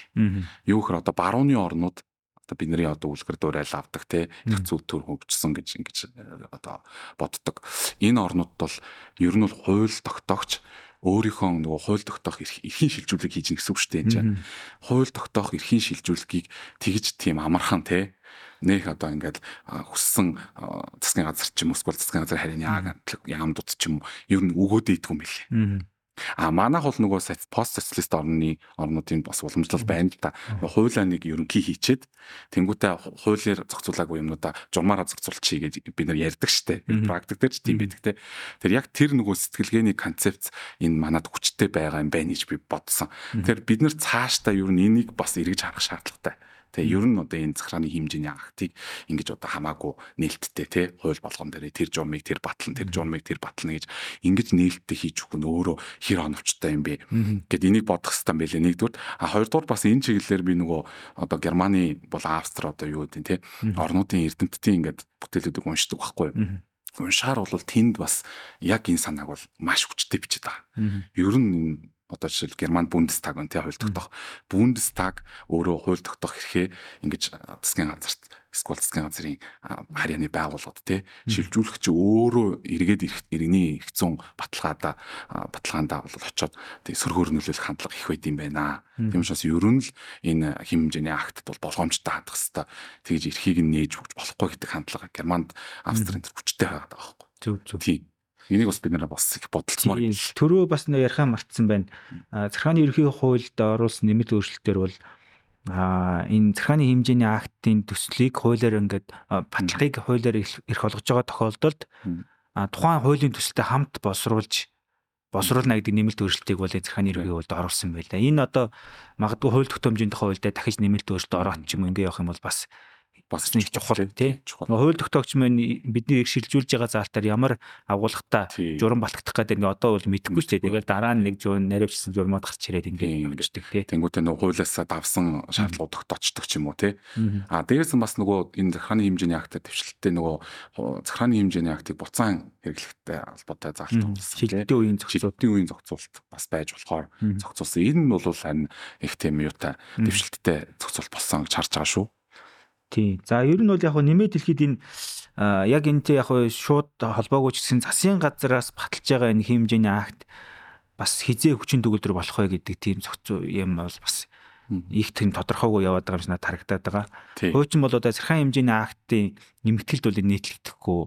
Юу гэхээр одоо барууны орнууд одоо бидний одоо үлгэр дуурайл авдаг те их зүйл төр хөгжсөн гэж ингэж э, одоо боддог. Энэ орнууд бол ер нь бол хууль тогтоогч өөрийнхөө нөгөө хууль тогтоох эрхийн шилжүүлэг хийж гэсэн үг дээ энэ чинь. Хууль тогтоох эрхийн шилжүүлгийг тэгж тийм амархан те нэх одоо ингээд хүссэн засгийн газар ч юм уу эсвэл засгийн газар харийн яамдууд ч юм ер нь өгөөд идэх юм билээ. А манайх бол нөгөө пост социалист орны орнуудын бас уламжлал байна л да. Хуулаа нэг ерөнхий хийчээд тэнгуүтээ хуулиар зохицуулаагүй юмнуудаа журмаараа зохицуулчихъя гэж бид нар ярьдаг штэ. Практик дээр ч тийм байдаг те. Тэр яг тэр нөгөө сэтгэлгээний концепц энэ манад хүчтэй байгаа юм байна гэж би бодсон. Тэр бид нар цаашдаа ер нь энийг бас эргэж харах шаардлагатай. Тэгээ ер нь одоо энэ захрааны хэмжээний актыг ингэж одоо хамаагүй нээлттэй тий хууль болгон дээр тэр журмыг тэр батлан тэр журмыг тэр батлна гэж ингэж нээлттэй хийж өгөх нь өөрөө хэр оновчтой юм бэ? Гэд энийг бодох хэрэгтэй байлээ. Нэгдүгээр а хоёрдугаар бас энэ чиглэлээр би нөгөө одоо Германы бол Австри одоо юу гэдэг тий орнуудын эрдэмтдийн ингээд бүтээлүүдийг уншдаг байхгүй юу? Уншаар бол тэнд бас яг энэ санааг бол маш хүчтэй бичиж байгаа. Ер нь одоо жишээл Герман Бундестаг байна тий хууль тогтоох. Бундестаг өөрөө хууль тогтоох хэрхээ ингэж засгийн газарт эсвэл засгийн газрын харьяаны байгууллагад тий шилжүүлэх чи өөрөө эргээд иргэний их зүүн баталгаада баталгаандаа бол очоод тий сөргөөр нөлөөлөх хандлага их байд юм байна. Тийм учраас ер нь л энэ хэм хэмжээний актд бол болгоомжтой хандах хэвээр тэгж эрхийг нь нээж өгч болохгүй гэдэг хандлага Германд Австрийн төр хүчтэй байгаа байхгүй. Зөв зөв. Тийм. Энийг бас бид нэр бас их бодолцмоор. Төрөө бас нөө ярихаа мартсан байна. Захааны ерхий хуульд оруулсан нэмэлт өөрчлөлтөөр бол а энэ захааны хэмжээний актын төслийг хуулиар ингээд баталгыг хуулиар эрх олгож байгаа тохиолдолд тухайн хуулийн төсөлтэй хамт босруулж босруулна гэдэг нэмэлт өөрчлөлтийг бол захааны ерхий хуульд оруулсан байлаа. Энэ одоо магадгүй хууль тогтоомжийн тухай хуульд дахиж нэмэлт өөрчлөлт ороот ч юм ингээ явах юм бол бас бас нэг чухал тий. Хууль тогтоогч маань бидний их шилжүүлж байгаа заалтаар ямар агуулгатай журам балтгах гэдэг ингээ одоо бол мэдэхгүй ч тий. Тэгээд дараа нь нэг жуун наривчсан журмууд гарч ирээд ингээ ингэждэг тий. Тэнгүүтээ нөгөө хуулиасаа давсан шаардлагууд тогтоочдөг ч юм уу тий. А дээрээс нь бас нөгөө энэ захааны хэмжээний актад төвшлөлттэй нөгөө захааны хэмжээний актыг буцаан хэрэглэхтэй холбоотой заалт болсон. Шилдэгдийн үеийн зохицуулт. Шилдэгдийн үеийн зохицуулт бас байж болохоор зохицуулсан. Энэ нь бол харин их тийм юутай төвшлөлттэй зохицуулт болсон гэж харж байгаа шүү. Тий. За ер нь бол яг нэмээд хэлэхэд энэ яг энэтэй яг шууд холбоогүй ч гэсэн засгийн газраас баталж байгаа энэ хэмжээний акт бас хизээ хүчин төгөлдөр болох вэ гэдэг тийм зохицуу юм бол бас их тийм тодорхойгүй яваад байгаа юм шиг надад харагдаад байгаа. Хуучин бол одоо сархан хэмжээний актын нэмэгдэлд бол нийтлэгдэхгүй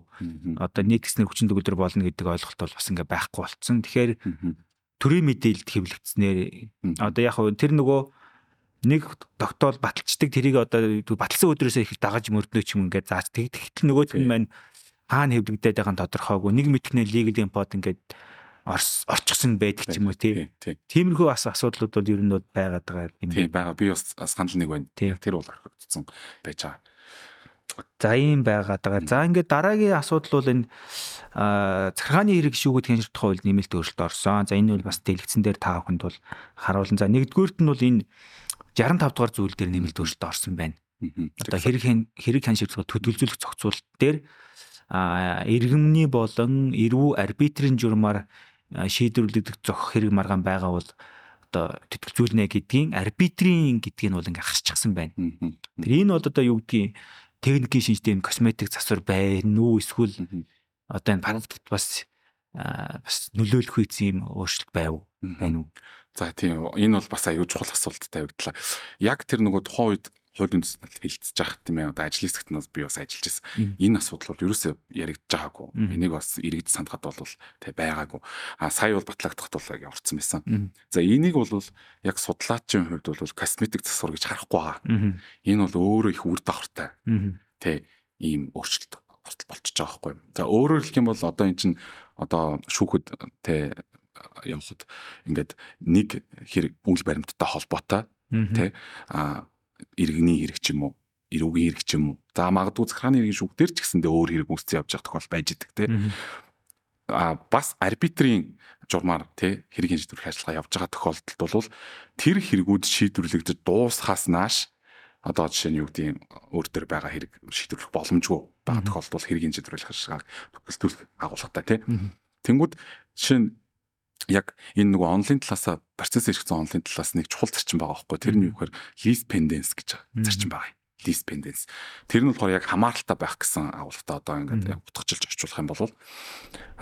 одоо нийтгснэр хүчин төгөлдөр болно гэдэг ойлголт бол бас ингээ байхгүй болцсон. Тэгэхээр төрийн мэдээлэлд хэвлэгдснээр одоо яг тэр нөгөө нэг тогтоол баталцдаг тэрийг одоо баталсан өдрөөсөө их дагаж мөрднө ч юм ингээд зааж тэгтгэл нөгөөт нь маань хаана хэвлэгдээд байгаа нь тодорхойгүй нэг мэтгэнэ legal import ингээд орчихсон байдаг ч юм уу тий. Тиймэрхүү бас асуудлууд бол ер нь байгаад байгаа юм. Тий байгаа. Би бас санал нэг байна. Тэр бол орхигдсон байж байгаа. За ийм байгаад байгаа. За ингээд дараагийн асуудал бол энэ захиргааны хэрэг шүүгүүд хянширт хууль нэмэлт өөрчлөлт орсон. За энэ бол бас дэлгэцэн дээр та бүхэнд бол харуулсан. За нэгдүгüүрт нь бол энэ 65 дугаар зүйл дээр нэмэлт өөрчлөлт орсон байна. Одоо хэрэг хэрэг хан шивлэг төдөлзүүлэх зохицуулалт дээр иргэмний болон эрүү арбитрийн журмаар шийдвэрлэгдэх зөх хэрэг маргаан байгаа бол одоо тэтгэлзүүлнэ гэдгийн арбитрийн гэдгийг нь бол ингээ хасчихсан байна. Тэр энэ бол одоо юу гэдгийг техникийн шинжтэй косметик засвар байна уу? Эсвэл одоо энэ практикт бас бас нөлөөлөх үйс юм өөрчлөлт байв байна уу? За тийм энэ бол бас аюул чухал асуулт тавигдлаа. Яг тэр нөгөө тухайн үед хуулийн төсөл хилцэж байгаа тийм ээ. Одоо ажил хэсэгт нь би бас ажиллаж байсан. Энэ асуудал бол ерөөсөө яригдж байгаагүй. Энийг бас эргэж сандгаад бол тэг байгаагүй. А сая бол батлагдахт бол яг орцсон байсан. За энийг бол яг судлаачийн хувьд бол косметик засвар гэж харахгүй байгаа. Энэ бол өөрөө их үр дагавартай. Тэ ийм өөрчлөлт болчихж байгаа байхгүй. За өөрөөр хэлэх юм бол одоо эн чинь одоо шүүхэд тэ явахад ингээд нэг хэрэг үйл баримттай холбоотой тий а иргэний хэрэг ч юм уу эрүүгийн хэрэг ч юм уу за магадгүй захрааны хэргийн шүүгтэр ч гэсэндээ өөр хэрэг үүсцэн явж байгаа тохиол байж идэг тий а бас арбитрийн журмаар тий хэргийн шийдвэрлэх ажиллагаа явж байгаа тохиолдолд бол тэр хэрэгүүд шийдвэрлэгдэж дуусахаас нааш одоо жишээ нь юу гэдэг өөр төр байгаа хэрэг шийдвэрлэх боломжгүй байгаа тохиолдолд хэргийн шийдвэрлэх ажиллагааг төлөвлөлт агуулгатай тий Тэнгүүд жишээ нь яг энэ нөгөө онлайн талаас процесс эрхцэн онлайн талаас нэг чухал зарчим байгаа байхгүй тэр нь юу гэхээр least pendants гэж зарчим байгаа. least pendants. Тэр нь болохоор яг хамааралтай байх гэсэн агуулгатай одоо ингээд яг утгачлж орчуулах юм бол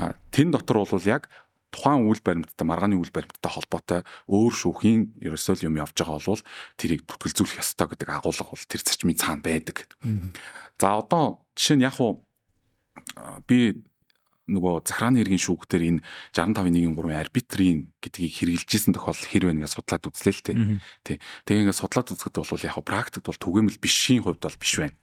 а тэн дотор бол яг тухайн үйл баримттай маргааны үйл баримттай холбоотой өөр шүүхийн ерөөсөө юм явж байгаа бол тэрийг бүтгэлзүүлэх ёстой гэдэг агуулга бол тэр зарчмын цаана байдаг. За одоо жишээ нь яг уу би нөгөө захрааны хэргийн шүүхтэр энэ 65.1-3 арбитрийн гэдгийг хэрэгжилжсэн тохиолдол хэр вэ гэж судлаад үзлээ л тээ. Тий. Тэгээ ингээд судлаад үзэхэд бол яг практикт бол түгээмэл бишийн хувьд бол биш байна.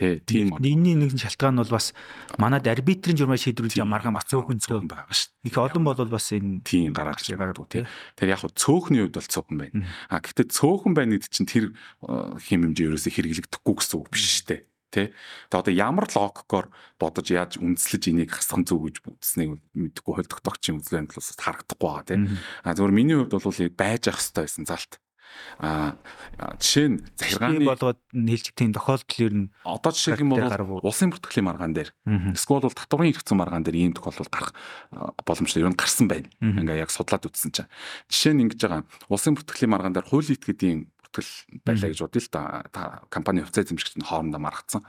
Тэ тийм энэний нэг шалтгаан бол бас манад арбитрийн журмаа шийдвэрлэж маргаан бас цөөхөн зөө байгаа шүү. Их олон бол бас энэ тийм гаргаж гаргадаг тий. Тэр яг цөөхний хувьд бол цөөхөн байна. А гэхдээ цөөхөн байна гэдэг чинь тэр хэм хэмжээ ерөөсө хэрэглэгдэхгүй гэсэн үг биш шүү дээ тий. Тэгээ одоо ямар логикоор бодож яаж үндэслэж энийг хасах зүг гэж үзснийг мэдэхгүй хөл тогтогчийн үзлэн талаас харагдахгүй байгаа тий. А зөвхөн миний хувьд бол байж ах хэрэгтэй байсан залт. А жишээ нь захиргааны болгоод нийлж тийм тохиолдол ер нь одоо жишээ юм бол улсын бүртгэлийн маргаан дээр эсвэл бол татварын хэрэгцээ маргаан дээр ийм тохиолдол гарах боломжтой ер нь гарсан байна. Ингээ яг судлаад үзсэн чинь. Жишээ нь ингэж байгаа улсын бүртгэлийн маргаан дээр хууль итгэдийн бүртгэл байлаа гэж бодъё л та компани хувьцаа эзэмшигч нь хоорондоо маргацсан.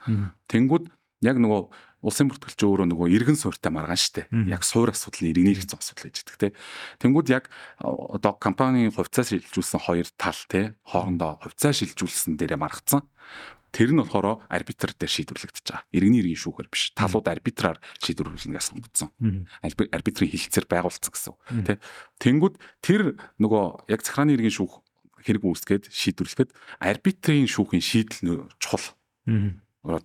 Тэнгүүд яг нөгөө улсын бүртгэлч өөрөө нөгөө иргэн суурьтай маргаан штэ. Яг суур асуудал нь иргэний хэрэгцээ асуудал гэж байдаг те. Тэнгүүд яг одоо компанийн хувьцаа шилжүүлсэн хоёр тал те хоорондоо хувьцаа шилжүүлсэн дээрээ маргацсан. Тэр нь болохоор арбитр дээр шийдвэрлэгдэж байгаа. Иргэний иргэн шүүхээр биш. Талууд арбитраар шийдвэрлэнгээ сонгогдсон. Арбитрийн хилцээр байгуулсан гэсэн. Тэ. Тэнгүүд тэр нөгөө яг захрааны иргэн шүүх хэрэг үүсгээд шийдвэрлэхэд арбитрийн шүүхийн шийдэл чухал.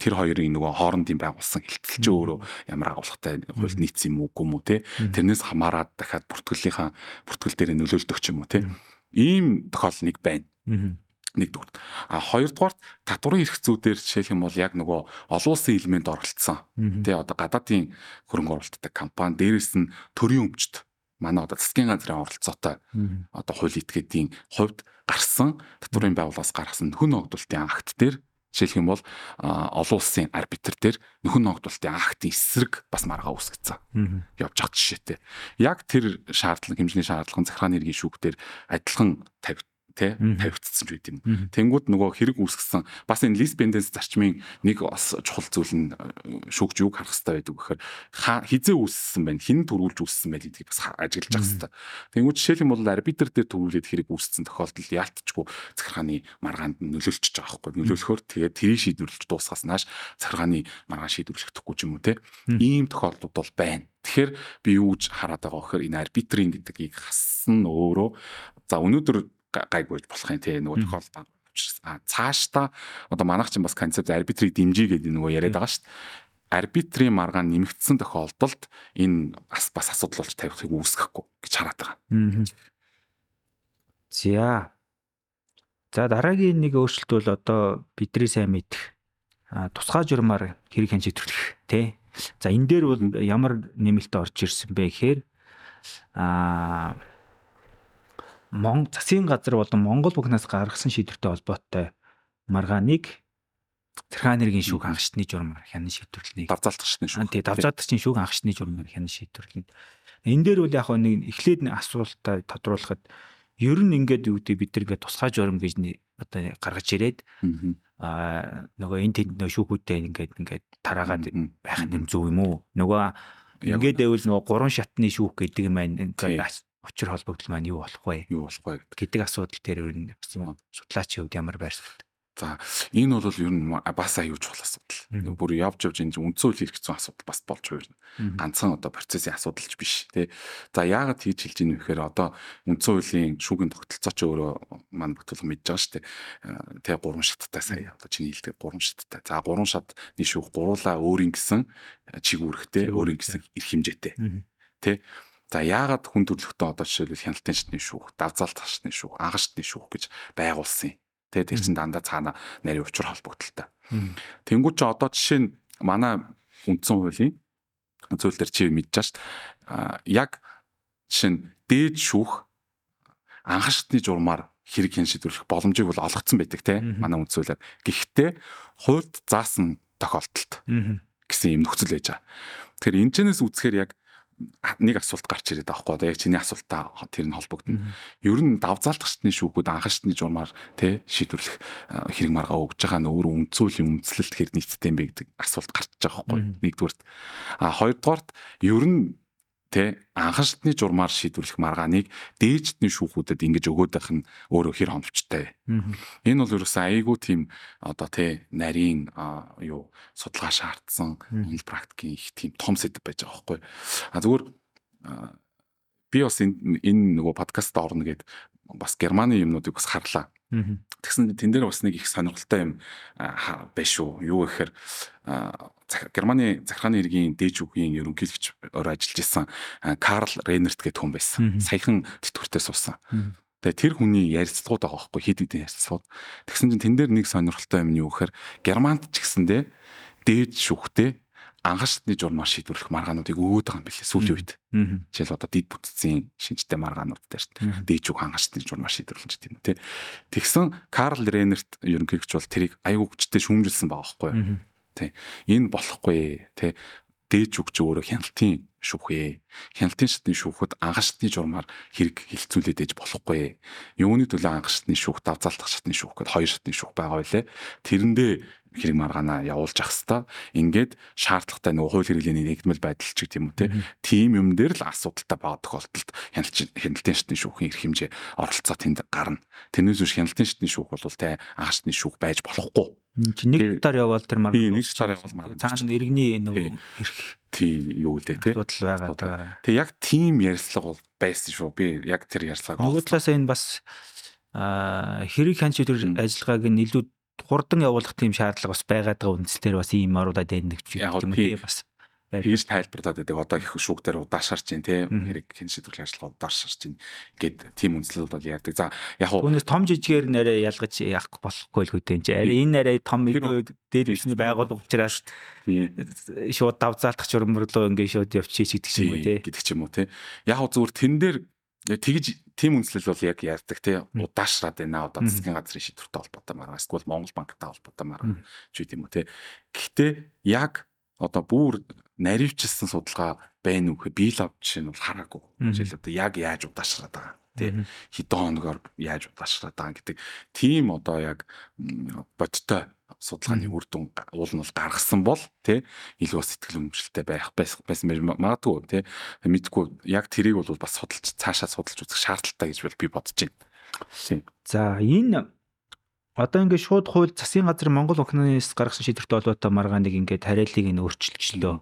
Тэр хоёрын нөгөө хоорондын байгуулсан хилцэл чи өөрөө ямар агуулгатай хууль нийцсэн юм уу гүм үү те? Тэрнээс хамаарат дахиад бүртгэлийнхаа бүртгэл дээр нөлөөлдөг ч юм уу те? Ийм тохиол нэг байна. Нэгдүгээр. А хоёрдугаарт татварын хэрэгцүүдээр жишээлх юм бол яг нөгөө олон улсын элемент оролцсон. Тэ одоо гадаадын хөрөнгө оруулалттай компани дээрээс нь төрийн өмчт манай одоо засгийн газрын оролцоотой одоо хууль этгээдийн хувьд гарсан татварын байгууллагаас гаргасан нөхөн ногдуулалтын акт дээр жишээлх юм бол олон улсын арбитр дээр нөхөн ногдуулалтын актын эсрэг бас маргаа үүсгэсэн. явж байгаа жишээтэй. Яг тэр шаардлага хэмжээний шаардлага захиргааны иргэн шүүхтэр адилхан тавь тий тавигдсан ч байт юм. Тэнгүүд нөгөө хэрэг үүсгэсэн бас энэ лист бенденс зарчмын нэг бас чухал зүйл нь э, шүүгч юг харах хэрэгтэй байдаг гэхээр хизээ үүссэн байна, хин төрүүлж үүссэн байл гэдгийг бас ажиглаж явах хэрэгтэй. Тэнгүүд жишээл юм бол арбитр дээр төрүүлээд хэрэг үүссэн тохиолдолд яалтчгүй захиргааны маргаанд нөлөөлчихөж байгаа байхгүй. Нөлөөлөхөөр тэгээд тэрийг шийдвэрлэж дуусгаас нааш захиргааны маргаан шийдвэрлэхдэггүй ч юм уу те. Ийм тохиолдлууд бол байна. Тэгэхээр би юу гэж хараад байгаа вэ гэхээр энэ арбитрийн гэдгийг хассан өөрөө за өнөөдөр гайгүй болох юм тий нөгөө тохиолдол а цаашдаа одоо манайх чинь бас концепт арбитрийг дэмжиж гэдэг нөгөө яриад байгаа шүү дээ. Арбитрийн маргаан нэмэгдсэн тохиолдолд энэ бас асуудал болж тавихыг үүсгэхгүй гэж хараад байгаа. За. За дараагийн нэг өөрчлөлт бол одоо бидний сайн мэдэх тусгай журмаар хэрэг хэн шийдвэрлэх тий. За энэ дээр бол ямар нэмэлт орж ирсэн бэ гэхээр аа Монгол засгийн газар болон Монгол бүхнээс гаргасан шийдвэртэй холбоотой маргааныг Тэрхаан нэргийн шүүх анхшны журмаар хянан шийдвэрлэнэ. Давзаалтгчны шүүх. Тий, давзаалтгчны шүүх анхшны журмаар хянан шийдвэрлэнэ. Энэ дээр бол яг нэг эхлээд асуултаа тодруулахад ер нь ингээд юу гэдэг бид нар ингээд тусгай журам гэж одоо гаргаж ирээд аа нөгөө энэ тэнд нөгөө шүүхүүдтэй ингээд ингээд тараагаад байх юм зөв юм уу? Нөгөө ингээд байвал нөгөө гурван шатны шүүх гэдэг юм байна учир холбогдол маань юу болох вэ? Юу болох вэ гэдэг асуудал дээр ер нь судлаачийн хувьд ямар байр суурь За энэ бол ер нь бас аюул чухал асуудал. Бүр явж явж энэ үндсэн үйл хэрэгцсэн асуудал бас болж хуурна. Ганцхан одоо процессын асуудалч биш тий. За яагаад хийж хэлж ийм вэхээр одоо үндсэн үеийн шүүгийн тогтолцоо ч өөрөө маань бүтэлг мэдж байгаа шүү дээ. Тэ гурван шаттай сая одоо чиний хэлдэг гурван шаттай. За гурван шатны шүүх гуруулаа өөрийн гэсэн чиг үүрэгтэй, өөрийн гэсэн эрх хэмжээтэй. Тэ За яагаад хүн төрөлхтөө одоо жишээлбэл хяналтын шатны шүүх, давзаалт шатны шүүх, анхан шатны шүүх гэж байгуулсан юм. Тэгээ тэр чин дандаа цаана нарийн учир холбогдолтой. Тэнгүүд чи одоо жишээ нь манай үндсэн хуулийн зүйл дээр чи мэдж шít. Яг жишээ нь дээд шүүх анхан шатны журмаар хэрэг хэн шийдвэрлэх боломжийг бол олгоцсон байдаг те манай үндсүүлээр. Гэхдээ хуульд заасан тохиолдолд гэсэн юм нөхцөл байж байгаа. Тэгэхээр энэ чэнэс үзэхээр яг нэг асуулт гарч ирээд байгаа байхгүй яг чиний асуултаа тэр нь холбогдно. Ер нь давзаалтгчны шүүхүүд анхаашны журмаар тэ шийдвэрлэх хэрэг маргаа өгж байгаа нь өөрөө үнцүүлийн үндэслэлт хэр нийцтэй юм бэ гэдэг асуулт гарч байгаа байхгүй нэгдүгээрт. А хоёрдугаарт ер нь тэ анхан шатны журмаар шийдвэрлэх маргааныг дээждний шүүхүүдэд ингэж өгөөд байх нь өөрөө хэр хомвчтой. Энэ бол ерөөсөө айгүй тийм одоо тэ нарийн юу судалгаа шаардсан энэ практикийн их тийм том сэдв байж байгаа байхгүй. А зүгээр би бас энэ нөгөө подкаст орно гэд бас германы юмнуудыг бас харлаа. Тэгсэн тэн дээр бас нэг их сонирхолтой юм байна шүү. Юу гэхээр Германы захиргааны иргэний дээж үгийн ерөнхийлөгч ор ажиллаж исэн Карл Рейнерт гэх хүн байсан. Саяхан тэтгэвртээ суусан. Тэгээ тэр хүний ярилцлагууд байгаа байхгүй хэд хэдэн ярилцлагууд. Тэгсэн чинь тэн дээр нэг сонирхолтой юм нь юу гэхээр Германд ч гэсэндээ дээд шүүхтэй ангашдны журмаар шийдвэрлэх маргаануудыг өгөөд байгаа юм билээ сүүлийн үед. Жишээл одоо дид бүтцийн шинжтэй маргаанууд дээр шүү дээ. Дээж үг ангашдны журмаар шийдвэрлэж тийм үү. Тэгсэн Карл Рейнерт ерөнхийлөгч бол тэрийг аягүй хүчтэй шүүмжилсэн байгаа байхгүй юу. Тэ. Энэ болохгүй тэ дээж үгч өөрөө хяналтын шүүхээ. Хяналтын шатны шүүхэд анхашдны журмаар хэрэг хилцүүлээд ээж болохгүй. Юуны төлөө анхашдны шүүх, давзаалтах шатны шүүх гэд хоёр шатны шүүх байгаа байлээ. Тэрэндээ хэрэг маргаанаа явуулж ах хэвээр ингээд шаардлагатай нөгөө хууль хэрэглээний нэгдмэл байдал ч гэх юм уу тийм юм дээр л асуудалтай байгаа тохиолдолд хяналтын шатны шүүхийн эрх хэмжээ оролцоо тэнд гарна. Тэрнээс биш хяналтын шатны шүүх бол тэ анхашдны шүүх байж болохгүй. Чи нэг таар явбал тэр маргаан нэг таар явбал маргаан цаана иргэний нөгөө эрх тийм юу лээ тий асуудал байгаа. Тэг яг тийм ярьцлага бол байсан шүү. Би яг тэр ярьцлагаа нөгөө талаас энэ бас хэрэг хянч төр ажиллагааг нь илүү хурдан явуулах тийм шаардлага бас байгаад байгаа үндслээр бас ийм оруудад эндэгч юм тийм бас Тэгж тайлбарлаад байдаг. Одоо их шүүгтэр удаашарч чинь тийм хэрэг хэн шийдвэрлэх ажлага удаашарч чинь гээд тийм үндслэл бол яадаг. За яг хуу Түүнээс том жижигээр нэрээ ялгаж яах болохгүй л хөтэй энэ. Энэ нэрээ том дээр бишний байгууллага учраас шууд давзаалтах журмөрлөө ингээ шууд явчих гэдэг ч юм уу тий. гэдэг ч юм уу тий. Яг хуу зүгээр тэн дээр тэгж тийм үнслэл бол яг яардаг тий удаашраад байна одоо засгийн газрын шийдвэртэй холбоотой маргаа эсвэл Монгол банктай холбоотой маргаа ч юм уу тий. Гэхдээ яг одоо бүр наривчилсан судалгаа байна уу гэхээр би л авч жишээ нь бол хараагүй. Жишээл одоо яг яаж удаашраад байгаа тий хэдэн хоногор яаж удаашраад байгаа гэдэг тийм одоо яг бодтой судалгааны үр дүн уул нь бол гаргасан бол тий илүү сэтгэл хөдлөлтэй байх байсан магадгүй тий мэдгүй яг тэрийг бол бас судалж цаашаа судалж үзэх шаардлагатай гэж би бодож байна. За энэ Одоо ингээд шууд хууль засгийн газар Монгол охиноос гаргасан шийдвэртэй холбоотой маргааныг ингээд тариаллыг нь өөрчилчихлөө.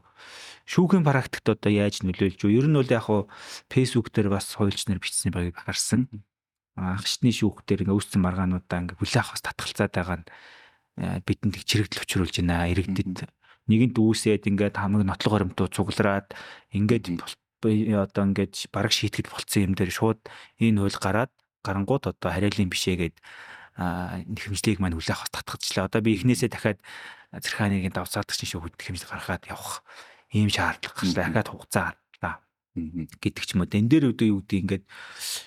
Шүүхийн практикт одоо яаж нөлөөлж юу? Ер нь бол яг хуу фэйсбુક дээр бас хуульч нар бичсэн байгааг харсан. Агшны шүүх дээр ингээд үүссэн маргаануудаа ингээд хүлээх бас татгалцаад байгаа нь бидэнд их чирэгдэл учруулж байна. Иргэдэд нэгэнт үүсээд ингээд хамаг нотлог хоримтуу цуглараад ингээд одоо ингээд бараг шийтгэл болцсон юм дээр шууд энэ хууль гараад гарангууд одоо хариалын бишээгээд хэмжлэгийг маань хүлээх татгацлаа. Одоо би эхнээсээ дахиад зэрхааныг давцаадагч шүүхэд хэмжлэг гаргаад явах ийм шаардлага гарчлаа. Дахиад хугацаа гарлаа гэдэг ч юм уу. Энд дээр үүдээ юу гэдэг ингээд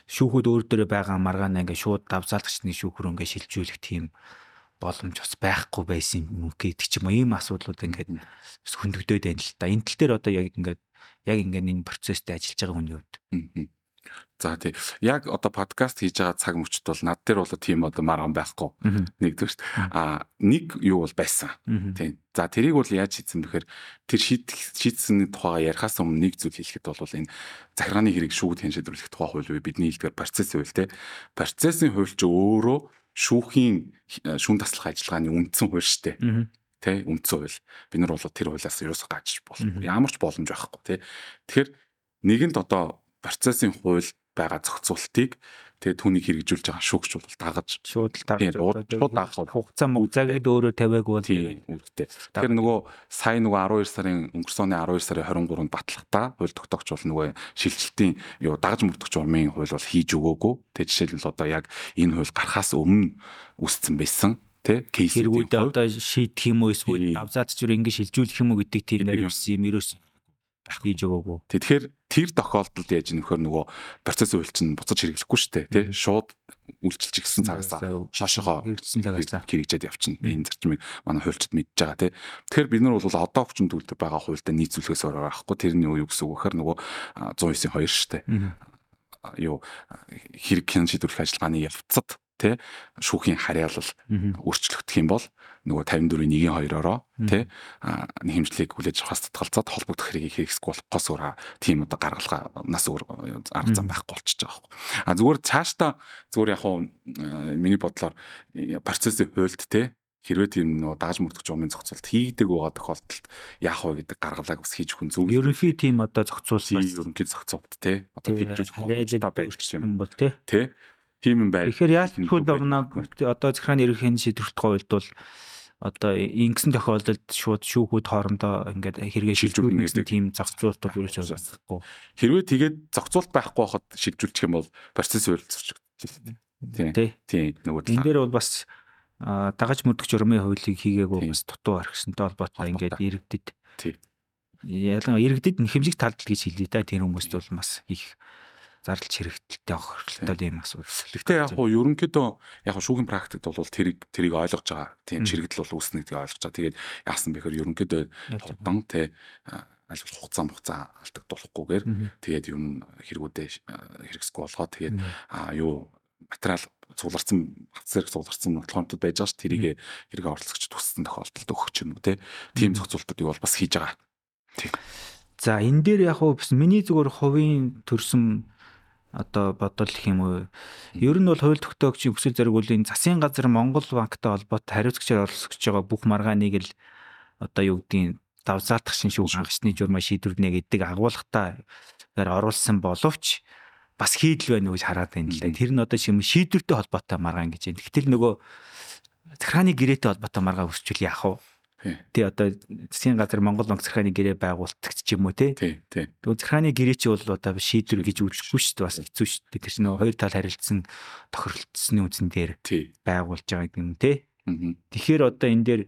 шүүхүүд өөр дөрөө байгаа маргаанаа ингээд шууд давцаадагчны шүүхрөө ингээд шилжүүлэх тийм боломж бас байхгүй байсан юм гэдэг ч юм уу. Ийм асуудлууд ингээд хөндөгдөд байна л да. Энэ тал дээр одоо яг ингээд яг ингээд энэ процесстэй ажиллаж байгаа хүний хувьд За тий. Яг одоо подкаст хийж байгаа цаг мөчд бол над дээр бол тийм одоо марган байхгүй. Нэгдүгээр а нэг юу бол байсан. Тийм. За тэрийг бол яаж хийсэн бэхээр тэр шийдсэн тухайга ярихаас өмнө нэг зүйл хэлэхэд бол энэ захиргааны хэрэг шүүгд хэн шийдвэрлэх тухай хууль буюу бидний хэлдгээр процессын хууль те. Процессын хууль ч өөрөө шүүхийн шүүн таслах ажиллагааны үндсэн хууль шүү дээ тэ үндсэн хууль. Бид нар бол тэр хуулиас юусаа гаж бол ямар ч боломж байхгүй тэ. Тэгэхээр нэгэнд одоо процессын хууль байгаа зохицуултыг тэгээ түүнийг хэрэгжүүлж байгаа шүүгч бол дагаж шууд дагаж шууд дагах хугацаа мөгзаагээд өөрөө тавиаг бол үүрэгтэй. Тэгэхээр нөгөө сая нөгөө 12 сарын өнгөрсөн оны 12 сарын 23-нд батлахтаа хууль тогтоогч бол нөгөө шилжилтийн юу дагаж мөрдөх журмын хууль бол хийж өгөөгүй. Тэгээ жишээлбэл одоо яг энэ хууль гарахаас өмнө үсцэн байсан тэ кейс хэрэгүүд одоо шийдэх юм уу эсвэл авзаач зүр ингэ шилжүүлэх юм уу гэдэг тийм нэрвс юм ерөөс хийж өгөөгүй. Тэгэхээр тэр тохиолдолд яаж нөхөр нөгөө процесс үйл чинь буцаж хэрэглэхгүй шүү дээ тий шууд үйлчилж гисэн цагаас хашаага хэрэгжсэн цагаас хэрэгжээд явчихна. Энэ зарчмыг манай хуульчид мэдж байгаа тий. Тэгэхээр бид нар бол одоо хүчин төгөлдөр байгаа хуультай нийцүүлэхээс өөр байхгүй тэрний юу гэсэн үг гэхээр нөгөө 109-ийн 2 шүү дээ. Юу хэрэг хэн шийдвэрлэх ажиллагааны явцад те шүүхийн харьяалал өөрчлөгдөх юм бол нөгөө 54-ийн 1-ийн 2-ороо тий хэмжлийг хүлээж авахаас татгалзаад холбогдох хэргийг хэрэгсэхгүй болохоос өөр тийм одоо гаргалгаанаас өөр арга зам байхгүй болчихж байгаа байхгүй. А зүгээр цаашдаа зүгээр яг хуу миний бодлоор э, процессын хуульд тий хэрвээ тийм нөгөө дааж мөрдөх жумын зохицолт хийгдэг байгаа тохиолдолд яах вэ гэдэг гаргалгааг бас хийж хүн зөв Ерөнхий тийм одоо зохицуулсан ерөнхий зохицолт тий одоо тий, хэлж юм. юм бол тий. тий тийм юм байл Тэгэхээр яаж тхүүл орноо одоо захиргааны ерөнхийн шийдвэрлэх хувьд бол одоо ингэсэн тохиолдолд шууд шүүхүүд хоорондоо ингээд хэрэгэ Шилжүүлнэ гэдэг. тийм зохицуултууд юус байхгүй. хэрвээ тэгээд зохицуулт байхгүй байхад шилжүүлчих юм бол процесс хуульцчих. Тийм. Тий. Тийм нөгөө Энэ талаа. дээр бол бас дагаж мөрдөх журмын хуулийг хийгээгүй Тийм. бас дутуу орхисонтой холбоотой ингээд иргэдэд Тийм. ялангуяа иргэдэд нэхэмжиг талд гэж хэлээ да тэр хүмүүст бол бас их зардалч хэрэгтэлтэй хэрэгтэй юм асуудал. Гэхдээ яг хуу ерөнхийдөө яг хуу шүүхийн практикт бол тэрийг тэрийг ойлгож байгаа. Тийм чирэгдэл бол үүснэ гэдгийг ойлгож байгаа. Тэгээд яасан бэхээр ерөнхийдөө хурдан те аль болох хугацаа хугацаа алдагдуулахгүйгээр тэгээд юм хэрэгүүдээ хэрэгсэхгүй болгоод тэгээд Мгм. а юу материал цугларсан хатс зэрэг цугларсан нотлохонтод байж байгаа ш тэрийг хэрэг оролцогч туссан тохиолдолд өгөх юм уу те тийм зохицуултуудыг бол бас хийж байгаа. За энэ дээр яг хуу бас миний зүгээр хувийн төрсөн одоо бодол гэх юм уу. Ер нь бол хууль тогтоогчийн хүсэл зоригуулын засгийн газар Монгол банктай холбоотой хариуцлагчаар оролцож байгаа бүх маргааныг л одоо юу гэдгийг давзаалтах шин шүүх хангачны журмаа шийдвэрнэ гэдэг агуулгатайээр оруулсан боловч бас хийдэл байна гэж хараад байна л да. Тэр нь одоо шим шийдвэртэй холбоотой маргаан гэж байна. Гэтэл нөгөө захиргааны гэрээтэй холбоотой маргаа өсчүүл яах вэ? Тий. Одоо засгийн газар Монгол банк захиргааны гэрээ байгуулдаг ч юм уу те. Тий, тий. Захиргааны гэрээ чи бол одоо шийдвэр гэж үзэхгүй шүү дээ бас хэцүү шүү дээ. Тэр чинь хоёр тал харилцсан тохиролцсны үндсэн дээр Тий. байгуулж байгаа гэдэг юм те. Мгм. Тэгэхээр одоо энэ дээр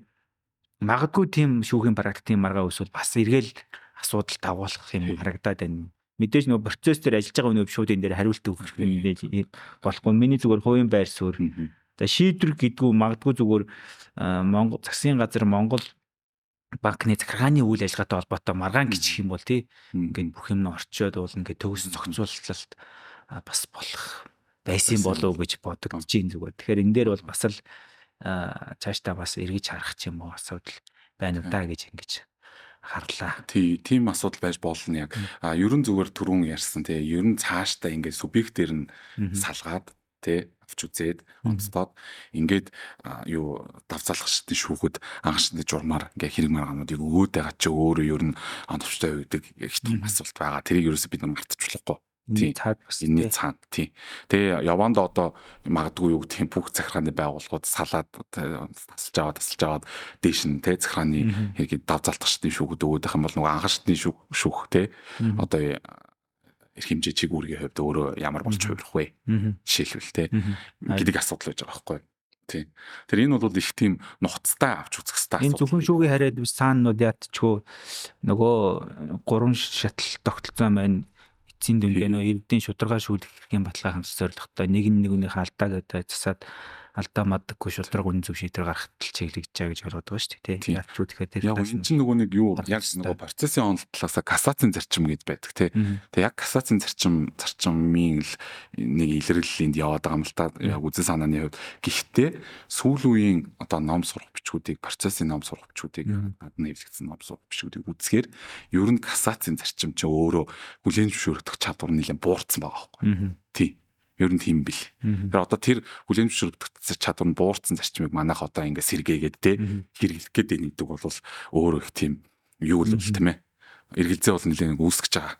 магадгүй тийм шүүхийн практикийн маргаа өсвөл бас эргээл асуудал тавуулах юм Тий. харагдаад байна. Мэдээж нөгөө процесс дээр ажиллаж байгаа өнөө шууд энэ дээр хариулт өгөх мэдээж болохгүй. Миний зүгээр хувийн байр суурь. За шийдвэр гэдгүү магадгүй зүгээр Монгол засгийн газар Монгол банкны захиргааны үйл ажиллагаатай холбоотой маргаан гिचх юм бол тий ингээд бүх юм нь орчоод бол ингээд төгс зохицуулалт бас болох байсан болов уу гэж бодогдож байна зүгээр. Тэгэхээр энэ дээр бол бас л цаашдаа бас эргэж харах ч юм уу асуудал байна уу да гэж ингэж харлаа. Тий, тийм асуудал байж болно яг. А ерөн зүгээр түрүүн ярьсан тий. Ерөн цаашдаа ингээд субъектээр нь Мгм. салгаад тий авч үзээд онцлоод ингээд юу давцаалгачдын шүүхэд анхшны журмаар ингээ хэрэг маргаануудыг өгөөд байгаа чи өөрөө ер нь оновчтой байдаг их том асуулт байгаа. Тэрийг ерөөсөө бид мартчихлахгүй. Энэ Тий. цаад бас Энэний тий. цаана тий. Тэгээ яванд одоо магадгүй юу юм бүх захиргааны байгууллагууд салаад тасалж аваад тасалж аваад дээш нь тий захиргааны Мгм. хэрэг давзалтгчдын шүүхүүд өгөөд байх юм бол нөгөө анхаашдны шүүх шүүх тий Мгм. одоо эрх хэмжээ чигүүргийн хувьд өөрөө ямар болж хувирах вэ? Жишээлбэл Мгм. гэдэг асуудал байж байгаа байхгүй юу? Тий. Тэр энэ бол их тийм нухацтай авч үзэх хэрэгтэй Энэ зөвхөн шүүгийн хараад биш цаанууд яатчгүй нөгөө гурван шатал тогтолцоо маань эцсийн дүнгээ нөгөө эрдийн шударга шүүлэх хэргийн баталгаа хангах зорилготой нэг нь нэгнийх алдаа гэдэг засаад алдаа мадаггүй шударга үнэн зөв шийдвэр гаргахад л чиглэж байгаа гэж ойлгоод байгаа шүү дээ Тийм. тий. Яалчгүй тэгэхээр тэр Яг энэ чинь нөгөө нэг юу хэрэгтэй. нөгөө процессын онол талаасаа кассацийн зарчим гэж байдаг тий. Мгм. Тэг яг кассацийн зарчим зарчмын л нэг илэрлэлинд яваад байгаа юм л та яг үзэн санааны хувьд. Гэхдээ сүүл үеийн одоо ном сурах бичгүүдийг процессын ном сурах бичгүүдийг Мгм. гадны хэвлэгдсэн ном сурах бичгүүдийг үзэхээр ер нь кассацийн зарчим чи өөрөө хүлээн зөвшөөрөх чадвар нэлээд буурсан байгаа байхгүй. Мгм. Ер нь тийм бил. Тэр одоо тэр хүлээн зөвшөөрөх чадвар нь буурсан зарчмыг манайх одоо ингээ сэргээгээд те хэрэглэх гээд байна гэдэг бол өөрөө их тийм юу л бол тийм ээ. Эргэлзээ бол нэлээд үүсгэж байгаа.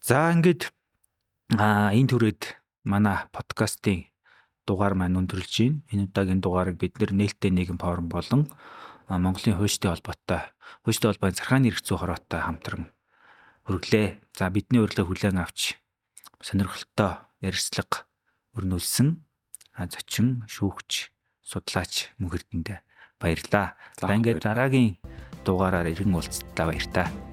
За ингээд а энэ түрээд манай подкастын дугаар маань өндөрлж байна. Энэ удаагийн дугаарыг бид нээлттэй нийгэм форум болон Монголын хуульчтай холбоотой хуульчтай холбооны зархааны зүй хороотой хамтран хүргэлээ. За бидний урилга хүлээн авч сонирхолтой ярилцлага өрнүүлсэн зочин шүүгч судлаач мөнхөрдөндөө баярлаа. За ингээд дараагийн дугаараар иргэн уулзлаа баяр та.